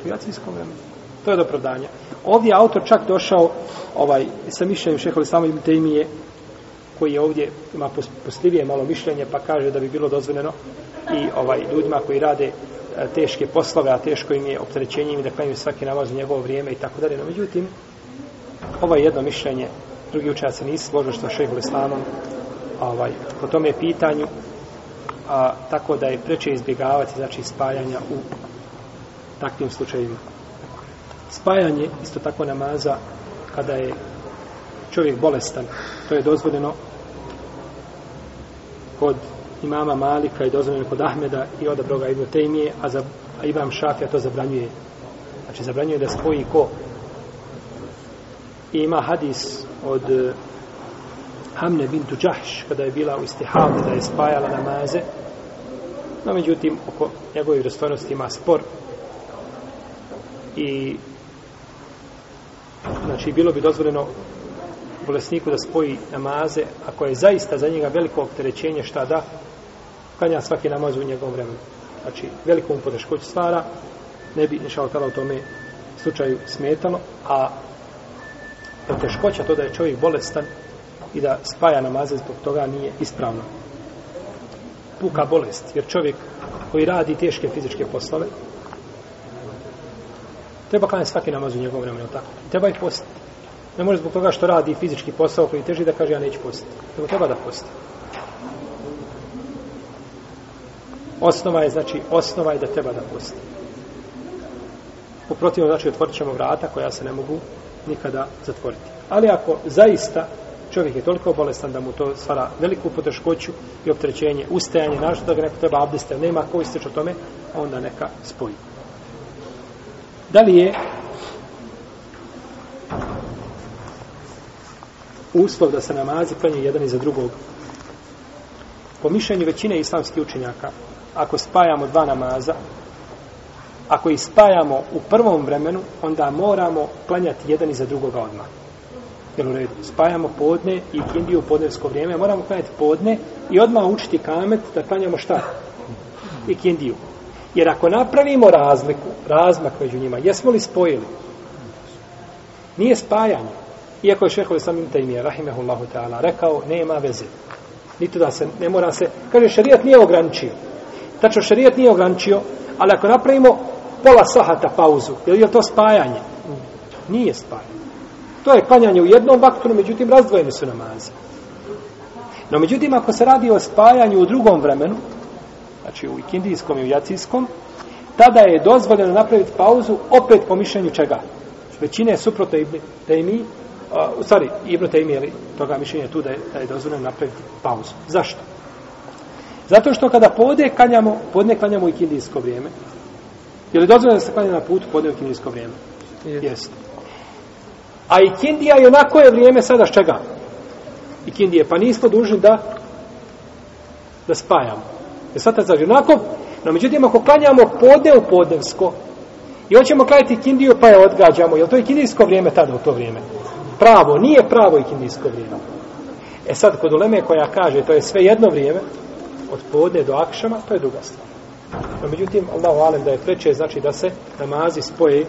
kreacijskom vremenu to je dopravdanje ovdje je autor čak došao ovaj, sa mišljenjem šehovi samo im te imije koji je ovdje ima postivije malo mišljenje pa kaže da bi bilo dozvoljeno i ovaj ljudima koji rade e, teške poslove, a teško im je opterećenje im da klanjuju svaki namaz u njegovo vrijeme i tako dalje. No, međutim, Ovo je jedno mišljenje, drugi učenjac se nisi složio što šehu Islamom ovaj, po tome je pitanju, a, tako da je preče izbjegavati znači, spajanja u takvim slučajima. Spajanje, isto tako namaza, kada je čovjek bolestan, to je dozvoljeno kod imama Malika i dozvoljeno kod Ahmeda i odabroga Ibn Tejmije, a, za, a imam Šafija to zabranjuje. Znači, zabranjuje da spoji ko? I ima hadis od eh, Hamne bintu Đahš, kada je bila u istihavu, da je spajala namaze. No, međutim, oko njegove vjerostojnosti ima spor. I, znači, bilo bi dozvoljeno bolesniku da spoji namaze, ako je zaista za njega veliko opterećenje, šta da, kanja svaki namaz u njegovom vremenu. Znači, veliko mu podeškoć stvara, ne bi, inšao tala, u tome slučaju smetalo, a jer teškoća to da je čovjek bolestan i da spaja namaze zbog toga nije ispravno. Puka bolest, jer čovjek koji radi teške fizičke poslove, treba klanjati svaki namaz u njegovom vremenu, tako. Treba i postiti. Ne može zbog toga što radi fizički posao koji teži da kaže ja neću postiti. Nego treba da posti. Osnova je, znači, osnova je da treba da posti. U protivnom, znači, otvorit ćemo vrata koja se ne mogu nikada zatvoriti. Ali ako zaista čovjek je toliko bolestan da mu to stvara veliku poteškoću i opterećenje, ustajanje, našto da ga neko treba abdesta, nema ko isteč o tome, onda neka spoji. Da li je uslov da se namazi klanje jedan iza drugog? Po mišljenju većine islamskih učenjaka, ako spajamo dva namaza, ako ih spajamo u prvom vremenu, onda moramo klanjati jedan iza drugoga odmah. Jel u redu? Spajamo podne i kindiju u podnevsko vrijeme, moramo klanjati podne i odmah učiti kamet da klanjamo šta? I kindiju. Jer ako napravimo razliku, razmak među njima, jesmo li spojili? Nije spajanje. Iako je šehovi sam im tajmije, rahimehullahu ta'ala, rekao, nema veze. Niti da se, ne mora se, kaže, šarijat nije ograničio. Tačno, šarijat nije ograničio, ali ako napravimo pola sahata pauzu. Je li to spajanje? Nije spajanje. To je klanjanje u jednom vaktoru, međutim razdvojeni su namazi. No međutim, ako se radi o spajanju u drugom vremenu, znači u ikindijskom i u jacijskom, tada je dozvoljeno napraviti pauzu opet po mišljenju čega? Većine suprote Ibn Taymi, u stvari Ibn Taymi, ali toga mišljenja tu da je, da je dozvoljeno napraviti pauzu. Zašto? Zato što kada podne klanjamo, podne klanjamo u ikindijsko vrijeme, Je li dozvoljeno da se klanja na putu podne u kindijsko vrijeme? Jeste. A i kindija je na koje vrijeme sada čega? I kindije. Pa nismo dužni da da spajamo. Je sad te zađe. Onako, no međutim, ako klanjamo podne u podnevsko i hoćemo klanjati kindiju pa je odgađamo. Je li to i kindijsko vrijeme tada u to vrijeme? Pravo. Nije pravo i kindijsko vrijeme. E sad, kod uleme koja kaže to je sve jedno vrijeme, od podne do akšama, to je druga stvar. No, međutim, Allahu alem da je preče, znači da se namazi spoje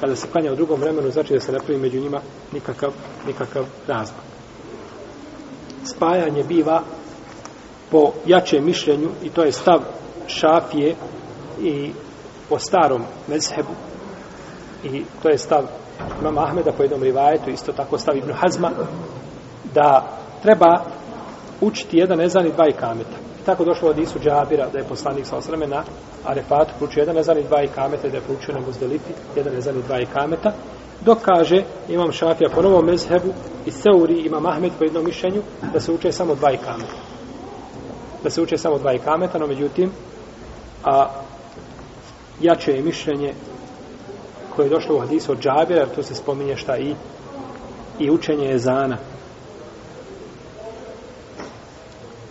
kada se klanja u drugom vremenu, znači da se ne pravi među njima nikakav, nikakav razmak. Spajanje biva po jačem mišljenju i to je stav šafije i po starom mezhebu i to je stav mama Ahmeda po jednom rivajetu, isto tako stav Ibnu Hazma, da treba učiti jedan ezan i dva ikameta. I tako došlo od Isu Džabira da je poslanik sa osreme na Arefatu pručio jedan ezan i dva ikameta i da je pručio na Muzdelipi jedan ezan i dva ikameta. Dok kaže imam šafija po novom mezhebu i Seuri ima Mahmed po jednom mišljenju da se uče samo dva ikameta. Da se uče samo dva ikameta, no međutim a jače je mišljenje koje je došlo u hadisu od Džabira, jer tu se spominje šta i i učenje je zana.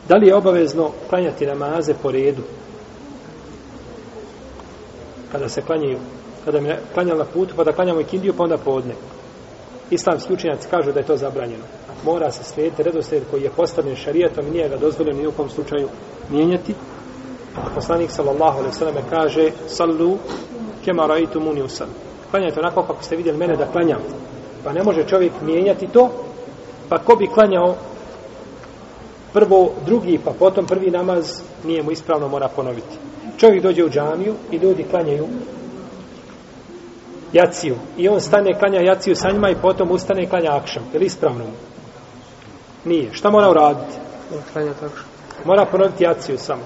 Da li je obavezno klanjati namaze po redu? Kada se klanjaju, kada mi klanjam na putu, pa da klanjamo ikindiju, pa onda podne. Islamski učenjaci kažu da je to zabranjeno. Mora se slijediti redosled koji je postavljen šarijetom i nije ga dozvoljeno ni u kom slučaju mijenjati. Poslanik sallallahu alaihi sallam kaže Sallu kema raitu muniusan. Klanjajte onako kako ste vidjeli mene da klanjam. Pa ne može čovjek mijenjati to, pa ko bi klanjao prvo, drugi, pa potom prvi namaz nije mu ispravno, mora ponoviti. Čovjek dođe u džamiju i ljudi klanjaju jaciju. I on stane, klanja jaciju sa njima i potom ustane i klanja akšam. Je li ispravno mu? Nije. Šta mora uraditi? Klanja akšam. Mora ponoviti jaciju samo.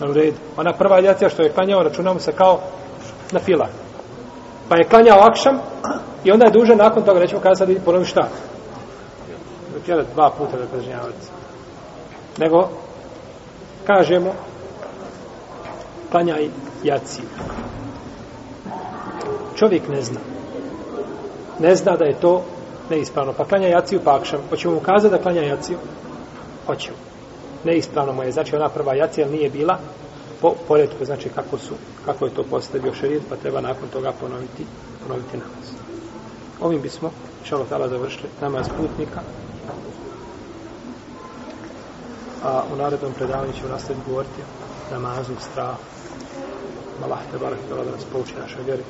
Na redu. Ona prva jacija što je klanjao, računamo se kao na fila. Pa je klanjao akšam i onda je duže nakon toga, nećemo kada sad ponovi šta? Jel, dva puta da kažnjavati nego kažemo klanjaj jaci čovjek ne zna ne zna da je to neispravno pa klanjaj jaci u pakšam hoćemo mu kazati da klanjaj jaci hoćemo neispravno mu je znači ona prva jaci ali nije bila po poredku znači kako su kako je to postavio šerijet pa treba nakon toga ponoviti ponoviti namaz ovim bismo inshallah tala završili namaz putnika a u narednom predavanju ćemo nastaviti govoriti namazu, strahu. Allah te barak i da nas pouči naša vjeri,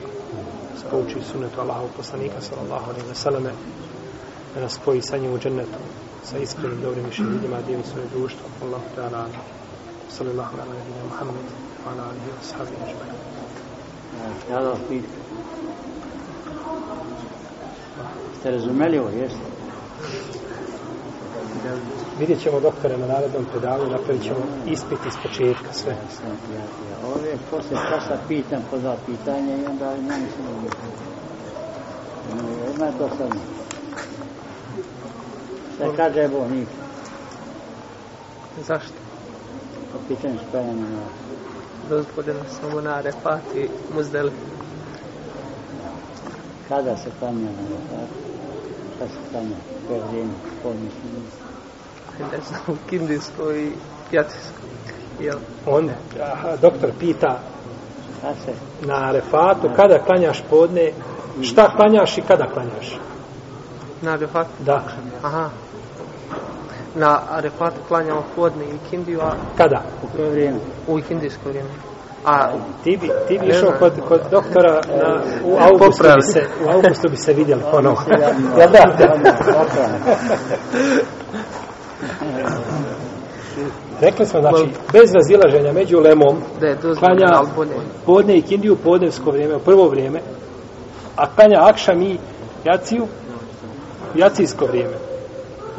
spouči sunetu Allahov poslanika, sallallahu alaihi wa sallame, da nas spoji sa njim u džennetu, sa iskrenim dobrim išim ljudima, divim svojim društvom, Allahu te ala, sallallahu alaihi wa sallam, Muhammed, wa ala alihi wa sahabi, i džbe. Ja da vas pitam. Ste razumeli ovo, jeste? Vidjet ćemo doktore na narednom predavu, napravit ćemo ispit iz početka, sve. Ovdje, posle časa pitam po dva pitanja i onda ne mislim da mi Ima je to sam. Šta kaže je bolnik? Zašto? Po pitanju spajanja na vas. Gospodin Somunare, Fati, Muzdel. Kada se spajanja na vas? Kada se spajanja? Kada se spajanja? Kada se spajanja? ovaj, ne znam, kindijsko i pjatijsko. Jel? On, aha, doktor pita na refatu, kada klanjaš podne, šta klanjaš i kada klanjaš? Na refatu? Da. Aha. Na refatu klanjamo podne i kindiju, a... Kada? U koje vrijeme? U kindijsko vrijeme. A ti bi, ti bi išao kod, kod doktora na, e, u augustu Popravi. bi se u augustu bi se vidjeli ponovo. Ja da. Rekli smo, znači, bez razilaženja među lemom, da je to klanja podne i kindiju, podnevsko vrijeme, prvo vrijeme, a klanja akšam i jaciju, jacijsko vrijeme.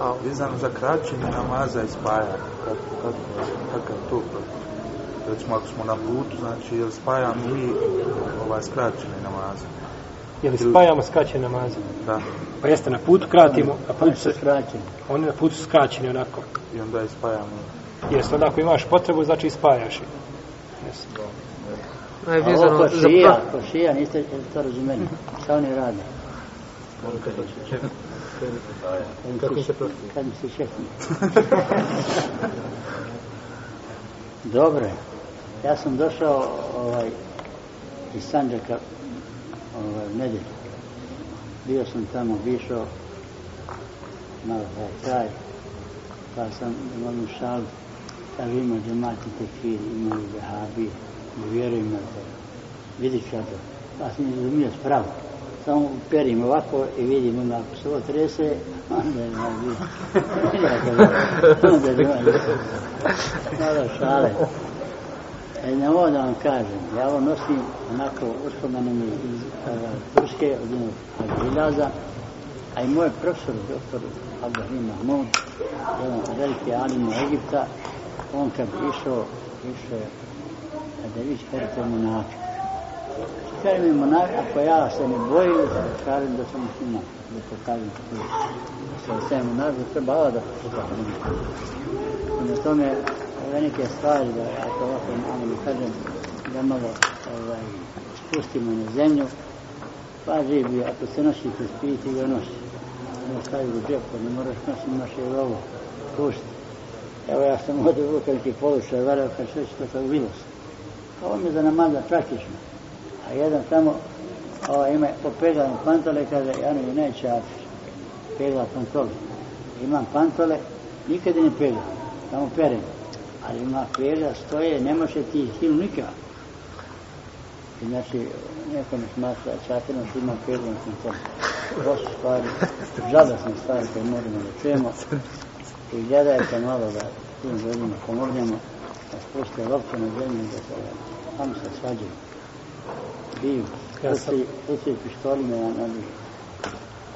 A vizano za kraćenje namaza i spajanje, kakav to Recimo, ako smo na putu, znači, jel spajam i ovaj skraćenje namaza? Jel spajamo skraćene namaze? Da. Pa jeste na putu kratimo, a put se skraćen. Oni na putu skraćeni onako. I onda je spajamo. Jeste, onda ako imaš potrebu, znači spajaš ih. Jeste. Da. Je a ovo ko šija, pa- ko šija, niste to razumeli. Šta oni rade? Kako se prosti? Kad mi se Dobro, ja sam došao ovaj, iz Sanđaka ovaj, nedjelju. Bio sam tamo, bišao na ovaj kraj, pa sam u onu šalu, kaže ima džemati tekfir, ima i vehabi, i vjerujem na to. Vidi kada, pa sam izumio spravo. Samo perim ovako i vidim, onda ako se ovo trese, onda je na vidi. Onda je na vidi. Malo šale. E ne mogu da vam kažem, ja ovo nosim onako uspomenom iz, Turske, od jednog Ilaza, a i moj profesor, doktor Abdelhim Mahmoud, jedan veliki alim u Egipta, on kad bi išao, išao je da vić herce monaka. Kaj mi monak, ako ja se ne bojim, kažem da sam muslima, da to kažem što je. Se je sve monak, da treba ova da pokazam. I na tome, velike stvari, da ako ovako malo ne kažem, da malo ovaj, spustimo na zemlju, Kaže bi, ako se naši kroz piti ga noši. Ne kaju u džep, pa ne moraš naši naše rovo. Pušti. Evo ja sam ovdje u Ukrajinski polučaj, varao kad sveći to sa uvilos. Ovo mi je za namazda praktično. A jedan tamo, ovo ima po pegalom pantole, kaže, ja ne neće apiš. Pegla pantole. Imam pantole, nikada ne pegla. Tamo perem. Ali ima pegla, stoje, ne može ti stilu nikada. I znači, neko ne smatra čakirom, što imam prijedlom sam to. To su stvari, žadosne stvari koje moramo da čujemo. I gledajte malo da tim ljudima pomognemo, da spuste lopce na zemlju, da se tamo se svađaju. Biju, kusi, kusi pištolima, ja ne bih.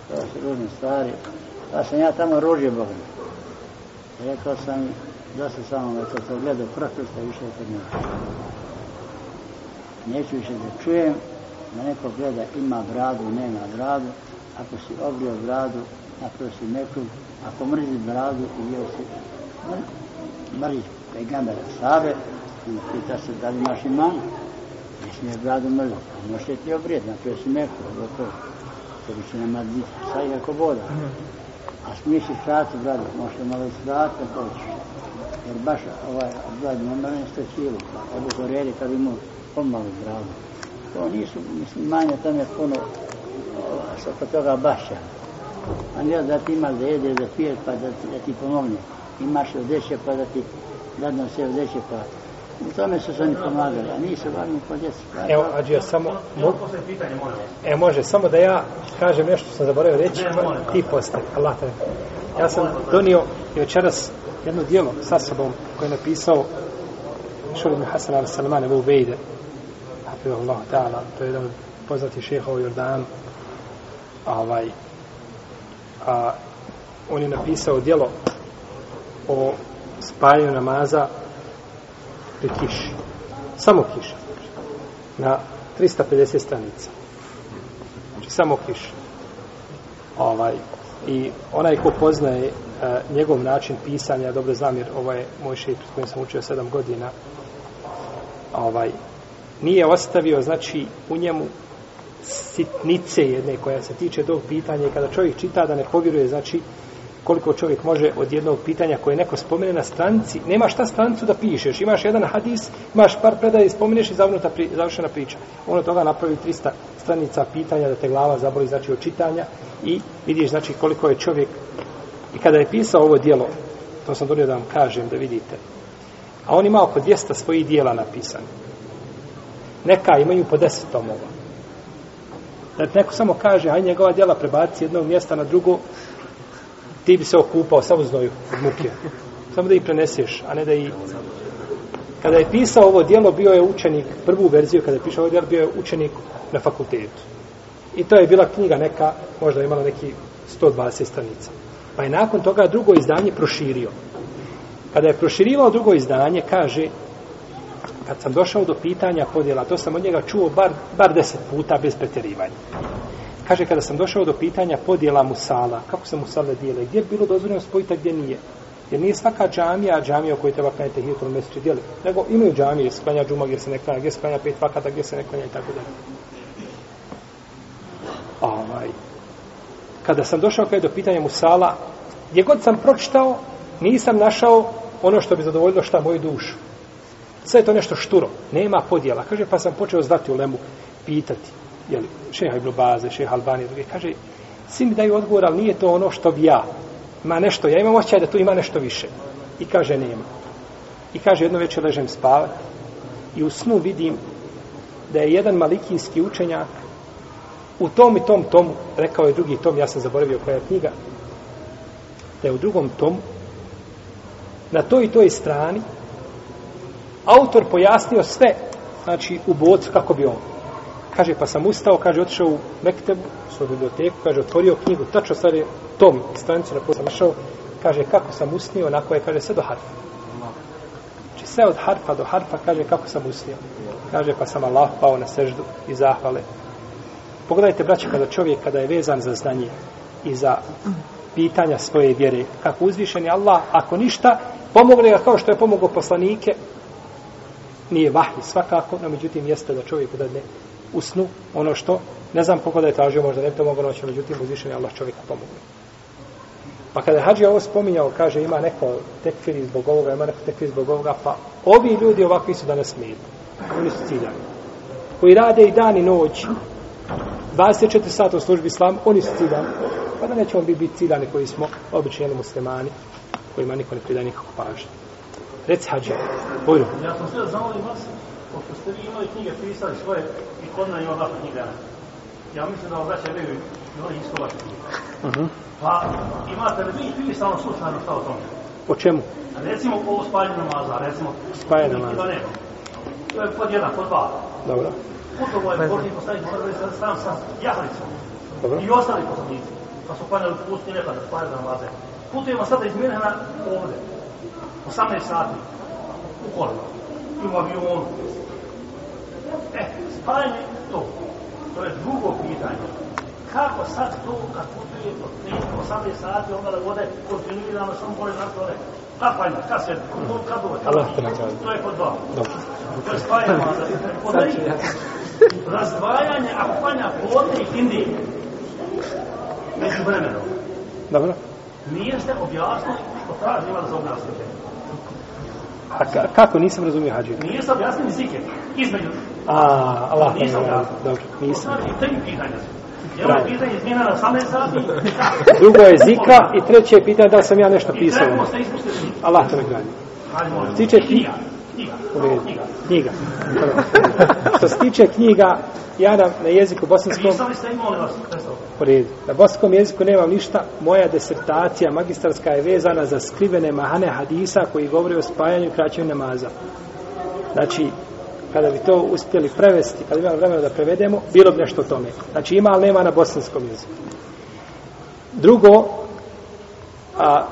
To su ružne stvari. Pa sam ja tamo ružio Bogu. Rekao sam, da se samo, da se gledao, prakrstao, išao kod njega neću više da čujem da neko gleda ima bradu, nema bradu, ako si obrio bradu, ako si metu, ako mrzi bradu, ubio si mrzi pegambera sabe, i pita se da li imaš iman, ne smije bradu mrzi, a može ti obrijeti, na znači to si metu, ovo to, to bi se nema biti, sad je kako boda. A smiješ i srati, bradu, možete malo i srati, ako hoćeš, jer baš ovaj, bradu, nema nešto silu, pa obuhoreli kad imaš pomalo zdravo. To nisu, mislim, manje tam je puno što to toga baša. A ne da ti imaš da jede, da pije, pa da, da ti pomogne. Imaš odeće, pa da ti dadno se odeće, pa U tome su se oni pomagali, a nisu varni po djeci. Evo, Ađija, samo... Mo... E, može, samo da ja kažem nešto što sam zaboravio reći, ne, ti postaj, Allah te. Ja sam donio i večeras jedno dijelo sa sobom koje je napisao Šulim Hasan al-Salman i Vejde, Hafeo Allah Ta'ala, to je jedan od poznati šeha u Jordanu, ovaj, a on je napisao dijelo o spajanju namaza pri kiši. Samo kiša. Na 350 stranica. Znači, samo kiša. Ovaj, I onaj ko poznaje a, e, njegov način pisanja, dobro znam jer ovo je moj šeit s kojim sam učio sedam godina, ovaj, nije ostavio, znači, u njemu sitnice jedne koja se tiče tog pitanja i kada čovjek čita da ne povjeruje, znači, koliko čovjek može od jednog pitanja koje neko spomene na stranci, nema šta strancu da pišeš, imaš jedan hadis, imaš par predaje, spomeneš i zavrnuta pri, završena priča. Ono toga napravi 300 stranica pitanja da te glava zaboli, znači, od čitanja i vidiš, znači, koliko je čovjek i kada je pisao ovo dijelo, to sam dobio da vam kažem, da vidite, a on ima oko 200 svojih dijela napisanih. Neka imaju po deset tomova. Da neko samo kaže, aj njegova djela prebaci jednog mjesta na drugo, ti bi se okupao samo znoju od muke. Samo da ih preneseš, a ne da ih... Kada je pisao ovo dijelo, bio je učenik, prvu verziju kada je pisao ovo dijelo, bio je učenik na fakultetu. I to je bila knjiga neka, možda je imala neki 120 stranica. Pa je nakon toga drugo izdanje proširio. Kada je proširivao drugo izdanje, kaže, kad sam došao do pitanja podjela, to sam od njega čuo bar, bar deset puta bez pretjerivanja. Kaže, kada sam došao do pitanja podjela musala, kako se musale dijele, gdje je bilo dozvoljeno spojiti, a gdje nije? Jer nije svaka džamija, džamija u kojoj treba klanjati hiljotom mjeseče dijele, nego imaju džamije, gdje se klanja džuma, gdje se ne klanja, gdje se klanja pet vakata, gdje se ne klanja i tako dalje. Ovaj. Kada sam došao kada do pitanja musala, gdje god sam pročitao, nisam našao ono što bi zadovoljilo šta moju dušu. Sve je to nešto šturo, nema podjela. Kaže, pa sam počeo zvati u lemu, pitati, jeli, šeha Ibn Baze, šeha Albanije, druge. kaže, svi mi daju odgovor, ali nije to ono što bi ja. Ma nešto, ja imam oćaj da tu ima nešto više. I kaže, nema. I kaže, jedno večer ležem spavat i u snu vidim da je jedan malikinski učenjak u tom i tom tomu, rekao je drugi tom, ja sam zaboravio koja je knjiga, da je u drugom tomu na toj i toj strani autor pojasnio sve, znači, u bocu kako bi on. Kaže, pa sam ustao, kaže, otišao u Mektem, u biblioteku, kaže, otvorio knjigu, tačno sad je tom stranicu na koju sam našao, kaže, kako sam usnio, onako je, kaže, sve do harfa. Znači, sve od harfa do harfa, kaže, kako sam usnio. Kaže, pa sam Allah pao na seždu i zahvale. Pogledajte, braće, kada čovjek, kada je vezan za znanje i za pitanja svoje vjere, kako uzvišeni Allah, ako ništa, pomogne ga kao što je pomogao poslanike, nije vahvi svakako, no međutim jeste da čovjeku dadne u snu ono što, ne znam koliko da je tražio, možda ne bi to mogo noći, međutim uzvišen je Allah čovjeku pomogu. Pa kada je Hadži ovo spominjao, kaže ima neko tekfir zbog ovoga, ima neko tekfir zbog ovoga, pa ovi ljudi ovakvi su danas smiju. Oni su ciljani. Koji rade i dan i noć, 24 sata u službi islam, oni su ciljani. Pa da nećemo biti ciljani koji smo obični muslimani, kojima niko ne pridaje nikakvu pažnju. Reci hađi. Ja sam sve zamolim ovaj vas, pošto ste vi imali knjige pisali svoje i kod na i odakle knjiga. Ja mislim da vam vraća bi mnogi ovaj iskola knjiga. Mhm. Uh -huh. Pa imate li vi pisano slučajno šta o tome? O čemu? Recimo o spajanju namaza, recimo. Spajanju namaza. To je pod jedan, pod dva. Dobro. Kutovo je Božni poslanik, mora da je sam sa jahalicom. Dobro. I ostali poslanici. Pa su panjali pustinje, pa da spajanju namaze. Kutovo ima sada izmjenjena ovde. 18 sati u kolima. I u avionu. E, spajanje to. To je drugo pitanje. Kako sad to kad putuje od prijeka 18 sati ovdje vode kontinuirano samo gore na tore? Kapanje, kad se, kad dole, kad dole, kad dole, to je kod dva. Dobro. To je spajanje, kod tri. Razdvajanje, ako panja podne i hindi, među vremenom. Dobro. Nije ste objasnili što traži ima da zove nas A ka, kako nisam razumio hađe? Nisam, ja sam zikir. Između. A, Allah. Nisam razumio. Dobro, nisam. Znači, tri pitanja su. Jedno je pitanje izmjena na same sati. Drugo je zika i treće je pitanje da sam ja nešto pisao. I trebamo se ispustiti. Allah te nagradi. Hajde, molim. Ciče, ti... Nija. Knjiga. knjiga. Što se tiče knjiga, ja na, na jeziku bosanskom... U redu. Na bosanskom jeziku nemam ništa. Moja desertacija magistarska je vezana za skrivene mahane hadisa koji govori o spajanju i kraćenju namaza. Znači, kada bi to uspjeli prevesti, kada bi imali vremena da prevedemo, bilo bi nešto o tome. Znači, ima, ali nema na bosanskom jeziku. Drugo, a,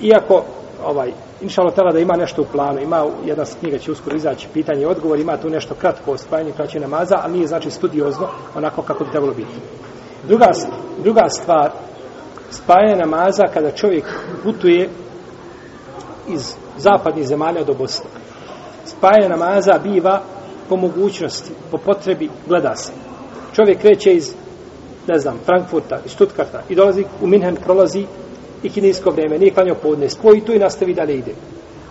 iako ovaj, inšalo tada da ima nešto u planu, ima jedna knjiga će uskoro izaći, pitanje i odgovor, ima tu nešto kratko o spajanju kraće namaza, ali nije znači studiozno, onako kako bi trebalo biti. Druga, druga stvar, spajanje namaza kada čovjek putuje iz zapadnih zemalja do Bosne. Spajanje namaza biva po mogućnosti, po potrebi, gleda se. Čovjek kreće iz, ne znam, Frankfurta, iz Stuttgarta i dolazi u Minhen, prolazi i kinijsko vrijeme, nije klanjao podne, spoji tu i nastavi dalje ide.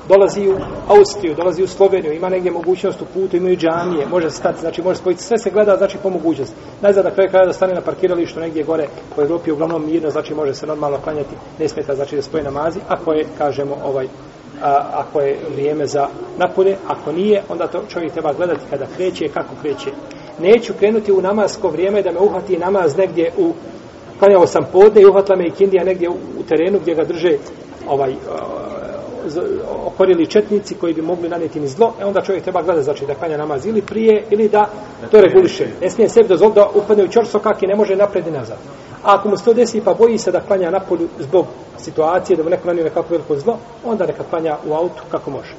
Dolazi u Austriju, dolazi u Sloveniju, ima negdje mogućnost u putu, imaju džamije, može stati, znači može spojiti, sve se gleda, znači po mogućnosti. Najzad na kraju kraja da stane na parkiralištu negdje gore, po Evropi je uglavnom mirno, znači može se normalno klanjati, ne smeta, znači da spoje namazi, ako je, kažemo, ovaj, a, ako je vrijeme za napune, ako nije, onda to čovjek treba gledati kada kreće, kako kreće. Neću krenuti u namasko vrijeme da me uhvati namaz negdje u klanjao sam podne i uhvatila me ikindija negdje u, u terenu gdje ga drže ovaj okorili četnici koji bi mogli naneti mi zlo, e onda čovjek treba gledati znači da klanja namaz ili prije ili da to reguliše. Ne smije sebi dozvoliti da upadne u čorso kak i ne može napred i nazad. A ako mu se to desi pa boji se da klanja napolju zbog situacije da mu neko nanio nekako veliko zlo, onda neka klanja u autu kako može.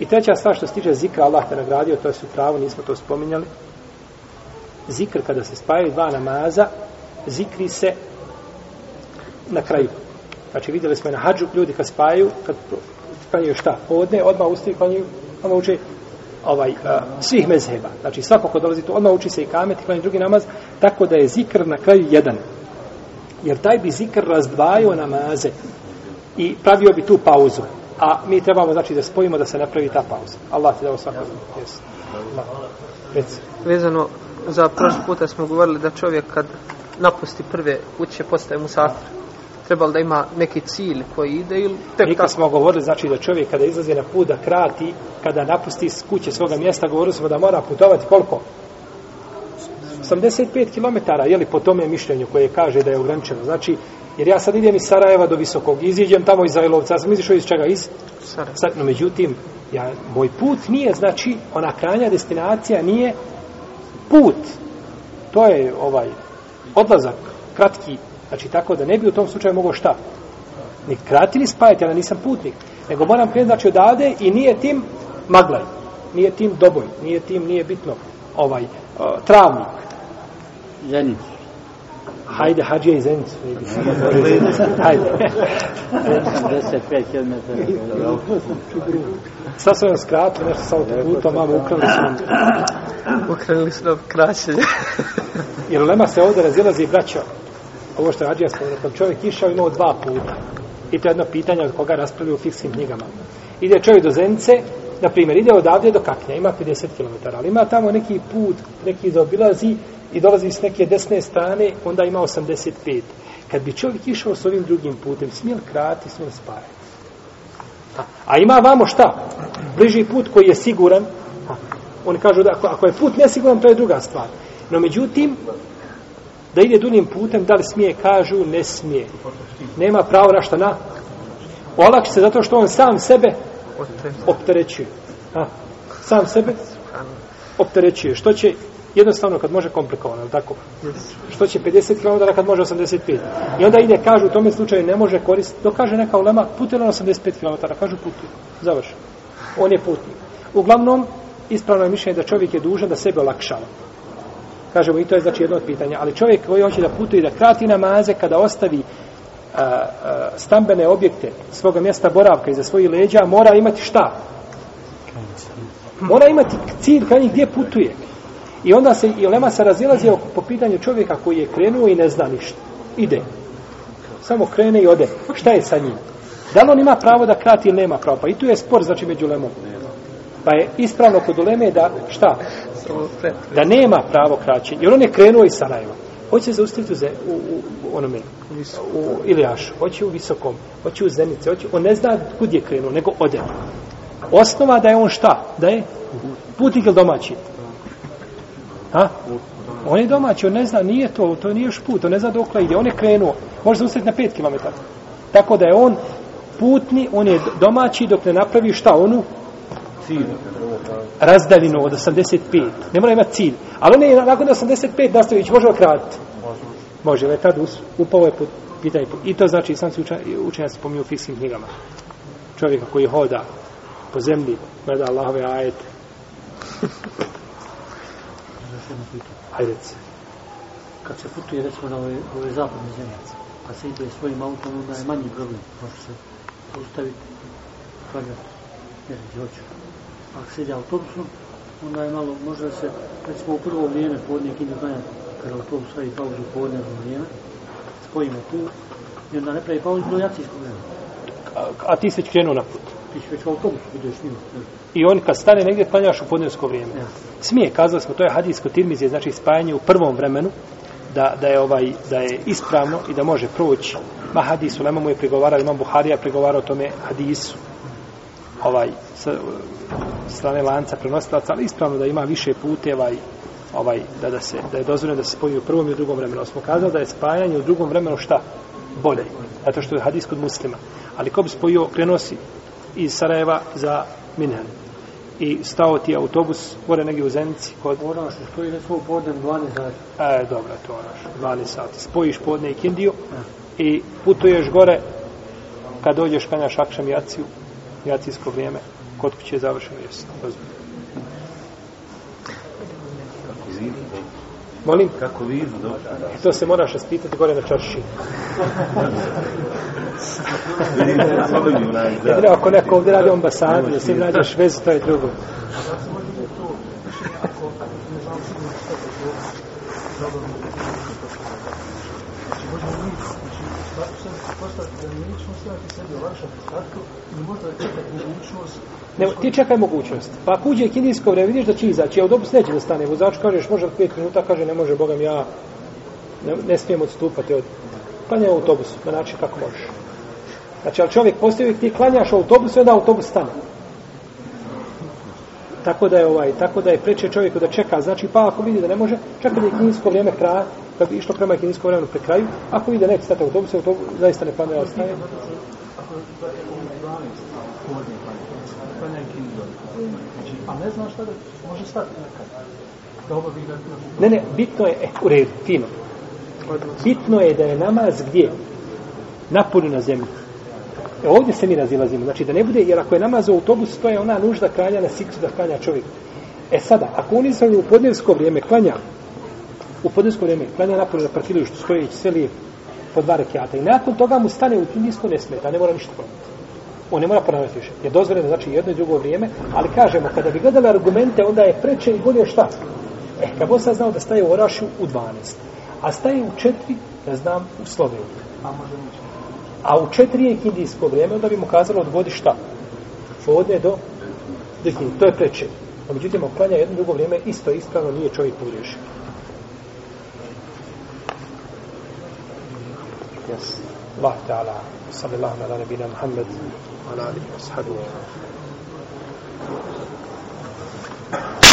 I treća stvar što se tiče zikra, Allah te nagradio, to je su pravo, nismo to spominjali. Zikr kada se spaju dva namaza, zikri se na kraju. Znači vidjeli smo na hađu, ljudi kad spajaju, kad spajaju šta, podne, odmah ustaju, klanjuju, odmah uče ovaj, uh, svih mezheba. Znači svako ko dolazi tu, odmah uči se i kamet, klanjuju drugi namaz, tako da je zikr na kraju jedan. Jer taj bi zikr razdvajao namaze i pravio bi tu pauzu. A mi trebamo, znači, da spojimo da se napravi ta pauza. Allah ti dao svako. Yes. Vezano za prošli puta smo govorili da čovjek kad napusti prve kuće, postaje musafir? Trebalo da ima neki cilj koji ide ili tek tako? smo govorili, znači da čovjek kada izlazi na put da krati, kada napusti s kuće svoga mjesta, govorili smo da mora putovati koliko? 85 km, je li po tome mišljenju koje kaže da je ograničeno. Znači, jer ja sad idem iz Sarajeva do Visokog, iziđem tamo iz Zajlovca, ja sam izišao iz čega? Iz Sarajeva. No, međutim, ja, moj put nije, znači, ona kranja destinacija nije put. To je ovaj odlazak kratki, znači tako da ne bi u tom slučaju mogao šta? Ni kratili spajati, ja nisam putnik. Nego moram krenuti znači odavde i nije tim maglaj, nije tim doboj, nije tim, nije bitno, ovaj, uh, travnik. Ženic. Hajde, hađe i zenicu. Hajde. 55 km. Sad sam vam skratio, nešto sa autoputom, mamo, ukrali smo. Ukrali smo kraćenje. Jer Lema se ovdje razilazi i braćao. Ovo što je Hadžija spomenuo, čovjek išao imao dva puta. I to je jedno pitanje od koga raspravljaju u fiksnim knjigama. Ide čovjek do Zence, na primjer, ide odavde do Kaknja, ima 50 km, ali ima tamo neki put, neki zaobilazi, da i dolazi s neke desne strane, onda ima 85. Kad bi čovjek išao s ovim drugim putem, smijel krati, smijel spajati. A, a ima vamo šta? Bliži put koji je siguran. A, oni kažu da ako, ako je put nesiguran, to je druga stvar. No međutim, da ide duljim putem, da li smije, kažu, ne smije. Nema pravo na šta na? Olak se zato što on sam sebe opterećuje. A, sam sebe opterećuje. Što će jednostavno kad može komplikovano, je tako? Yes. Što će 50 km kad može 85? I onda ide, kažu, u tome slučaju ne može koristiti, dok kaže neka ulema, putuje on 85 km, kažu putuje, završeno. On je putnik. Uglavnom, ispravno je mišljenje da čovjek je dužan da sebe olakšava. Kažemo, i to je znači jedno od pitanja. Ali čovjek koji hoće da putuje, da krati namaze, kada ostavi a, a, stambene objekte svoga mjesta boravka i za svoji leđa, mora imati šta? Mora imati cilj kada gdje putuje. I onda se i Lema se razilazi po pitanju čovjeka koji je krenuo i ne zna ništa. Ide. Samo krene i ode. Šta je sa njim? Da li on ima pravo da krati ili nema pravo? Pa i tu je spor, znači, među Lemom. Pa je ispravno kod Leme da, šta? Da nema pravo kraćenja. Jer on je krenuo iz Sarajeva. Hoće zaustaviti u, ze, u, u, u onome, u Ilijaš, hoće u Visokom, hoće u Zenice, hoće, on ne zna kud je krenuo, nego ode. Osnova da je on šta? Da je putnik ili domaći? Ha? On je domaći, on ne zna, nije to, to nije još put, on ne zna dokle ide, on je krenuo, može se na 5 km. Tako da je on putni, on je domaći dok ne napravi šta onu? Cilj. Razdaljino od 85. Ne mora imati cilj. Ali on je nakon 85 nastavio ići, može okratiti? Može. Može, je tad upao je put, pitaj put. I to znači, sam si učenja se pominju u fiksim knjigama. Čovjeka koji hoda po zemlji, gleda Allahove ajete jedno pitanje. Hajde se. Kad se putuje, recimo, na ove, ove zapadne zemljice, pa se ide svojim autom, onda je manji problem. Može se postaviti, hvaljati, jer je hoću. A ako se ide autobusom, onda je malo, može se, recimo, u prvo vrijeme, podnije, kinje zanje, kada autobus stavi pauzu, podnije, u vrijeme, spojimo tu, i onda ne pravi pauzu, to je jacijsko vrijeme. A, a ti se već krenuo na put? ih već autobus ideš njima. I on kad stane negdje klanjaš u podnevsko vrijeme. Ja. Smije, kazali smo, to je hadijsko tirmizije, znači spajanje u prvom vremenu, da, da, je ovaj, da je ispravno i da može proći. Ma hadis u mu je pregovarao, imam Buharija pregovarao o tome hadisu. Ovaj, sa, strane lanca prenostavaca, ali ispravno da ima više puteva i ovaj, da, da, se, da je dozvoljeno da se spoji u prvom i u drugom vremenu. Smo kazali da je spajanje u drugom vremenu šta? Bolje. Zato što je hadis kod muslima. Ali ko bi spojio, prenosi iz Sarajeva za Minhen. I stao ti autobus, gore negdje u Zenici, kod... Ono što stoji na svoj podne 12 sati. E, dobro, to ono 12 sati. Spojiš podne i Kindiju e. i putuješ gore, kad dođeš, kanjaš Akšem Jaciju, Jacijsko vrijeme, kod kuće je završeno, jesu, razumiješ. Molim? Kako vi I to se moraš raspitati gore na čaši. Jedino, ako neko ovdje radi ambasadu, da se im nađeš vezu, to je drugo. pokušavati sebi olakšati kratko ili možda čekati mogućnost Ne, ti čekaj mogućnost. Pa ako uđe kinijsko vreme, vidiš da će izaći. Evo, dobus neće da stane. Vozač kažeš, može pet minuta, kaže, ne može, Bogam, ja ne, ne smijem odstupati od... Klanja autobus, na način kako možeš. Znači, ali čovjek postoji, ti klanjaš autobus, onda autobus stane. Tako da je ovaj, tako da je preče čovjeku da čeka. Znači, pa ako vidi da ne može, čeka da je kinijsko vrijeme kraja, kad išlo prema kinijskom vremenu pre kraju, ako vide neki stati autobus, to zaista ne planira ostaje. Ne, ne, bitno je, eh, u redu, fino. Bitno je da je namaz gdje? Napuni na zemlji. E ovdje se mi razilazimo. Znači da ne bude, jer ako je namaz u autobus, to je ona nužda kralja na siksu da kralja čovjek. E sada, ako on izvaju u podnevsko vrijeme klanja u podinsko vrijeme klanja napolje na parkilištu stojeći sve lijevo po dva rekiata i nakon toga mu stane u tim disku ne smeta, ne mora ništa ponoviti. On ne mora ponoviti više. Je dozvoljeno, znači jedno i drugo vrijeme, ali kažemo, kada bi gledali argumente, onda je preče i bolje šta. E, eh, kako sam znao da staje u Orašu u 12, a staje u 4, ne znam, u Sloveniji. A u 4 je kindijsko vrijeme, onda bi mu kazalo od godi šta. Vodne do Dekin, to je preče. A međutim, oklanja jedno drugo vrijeme, isto je ispravno, nije čovjek pogriješio. yes. الله تعالى صلى الله على نبينا محمد وعلى آله وصحبه وسلم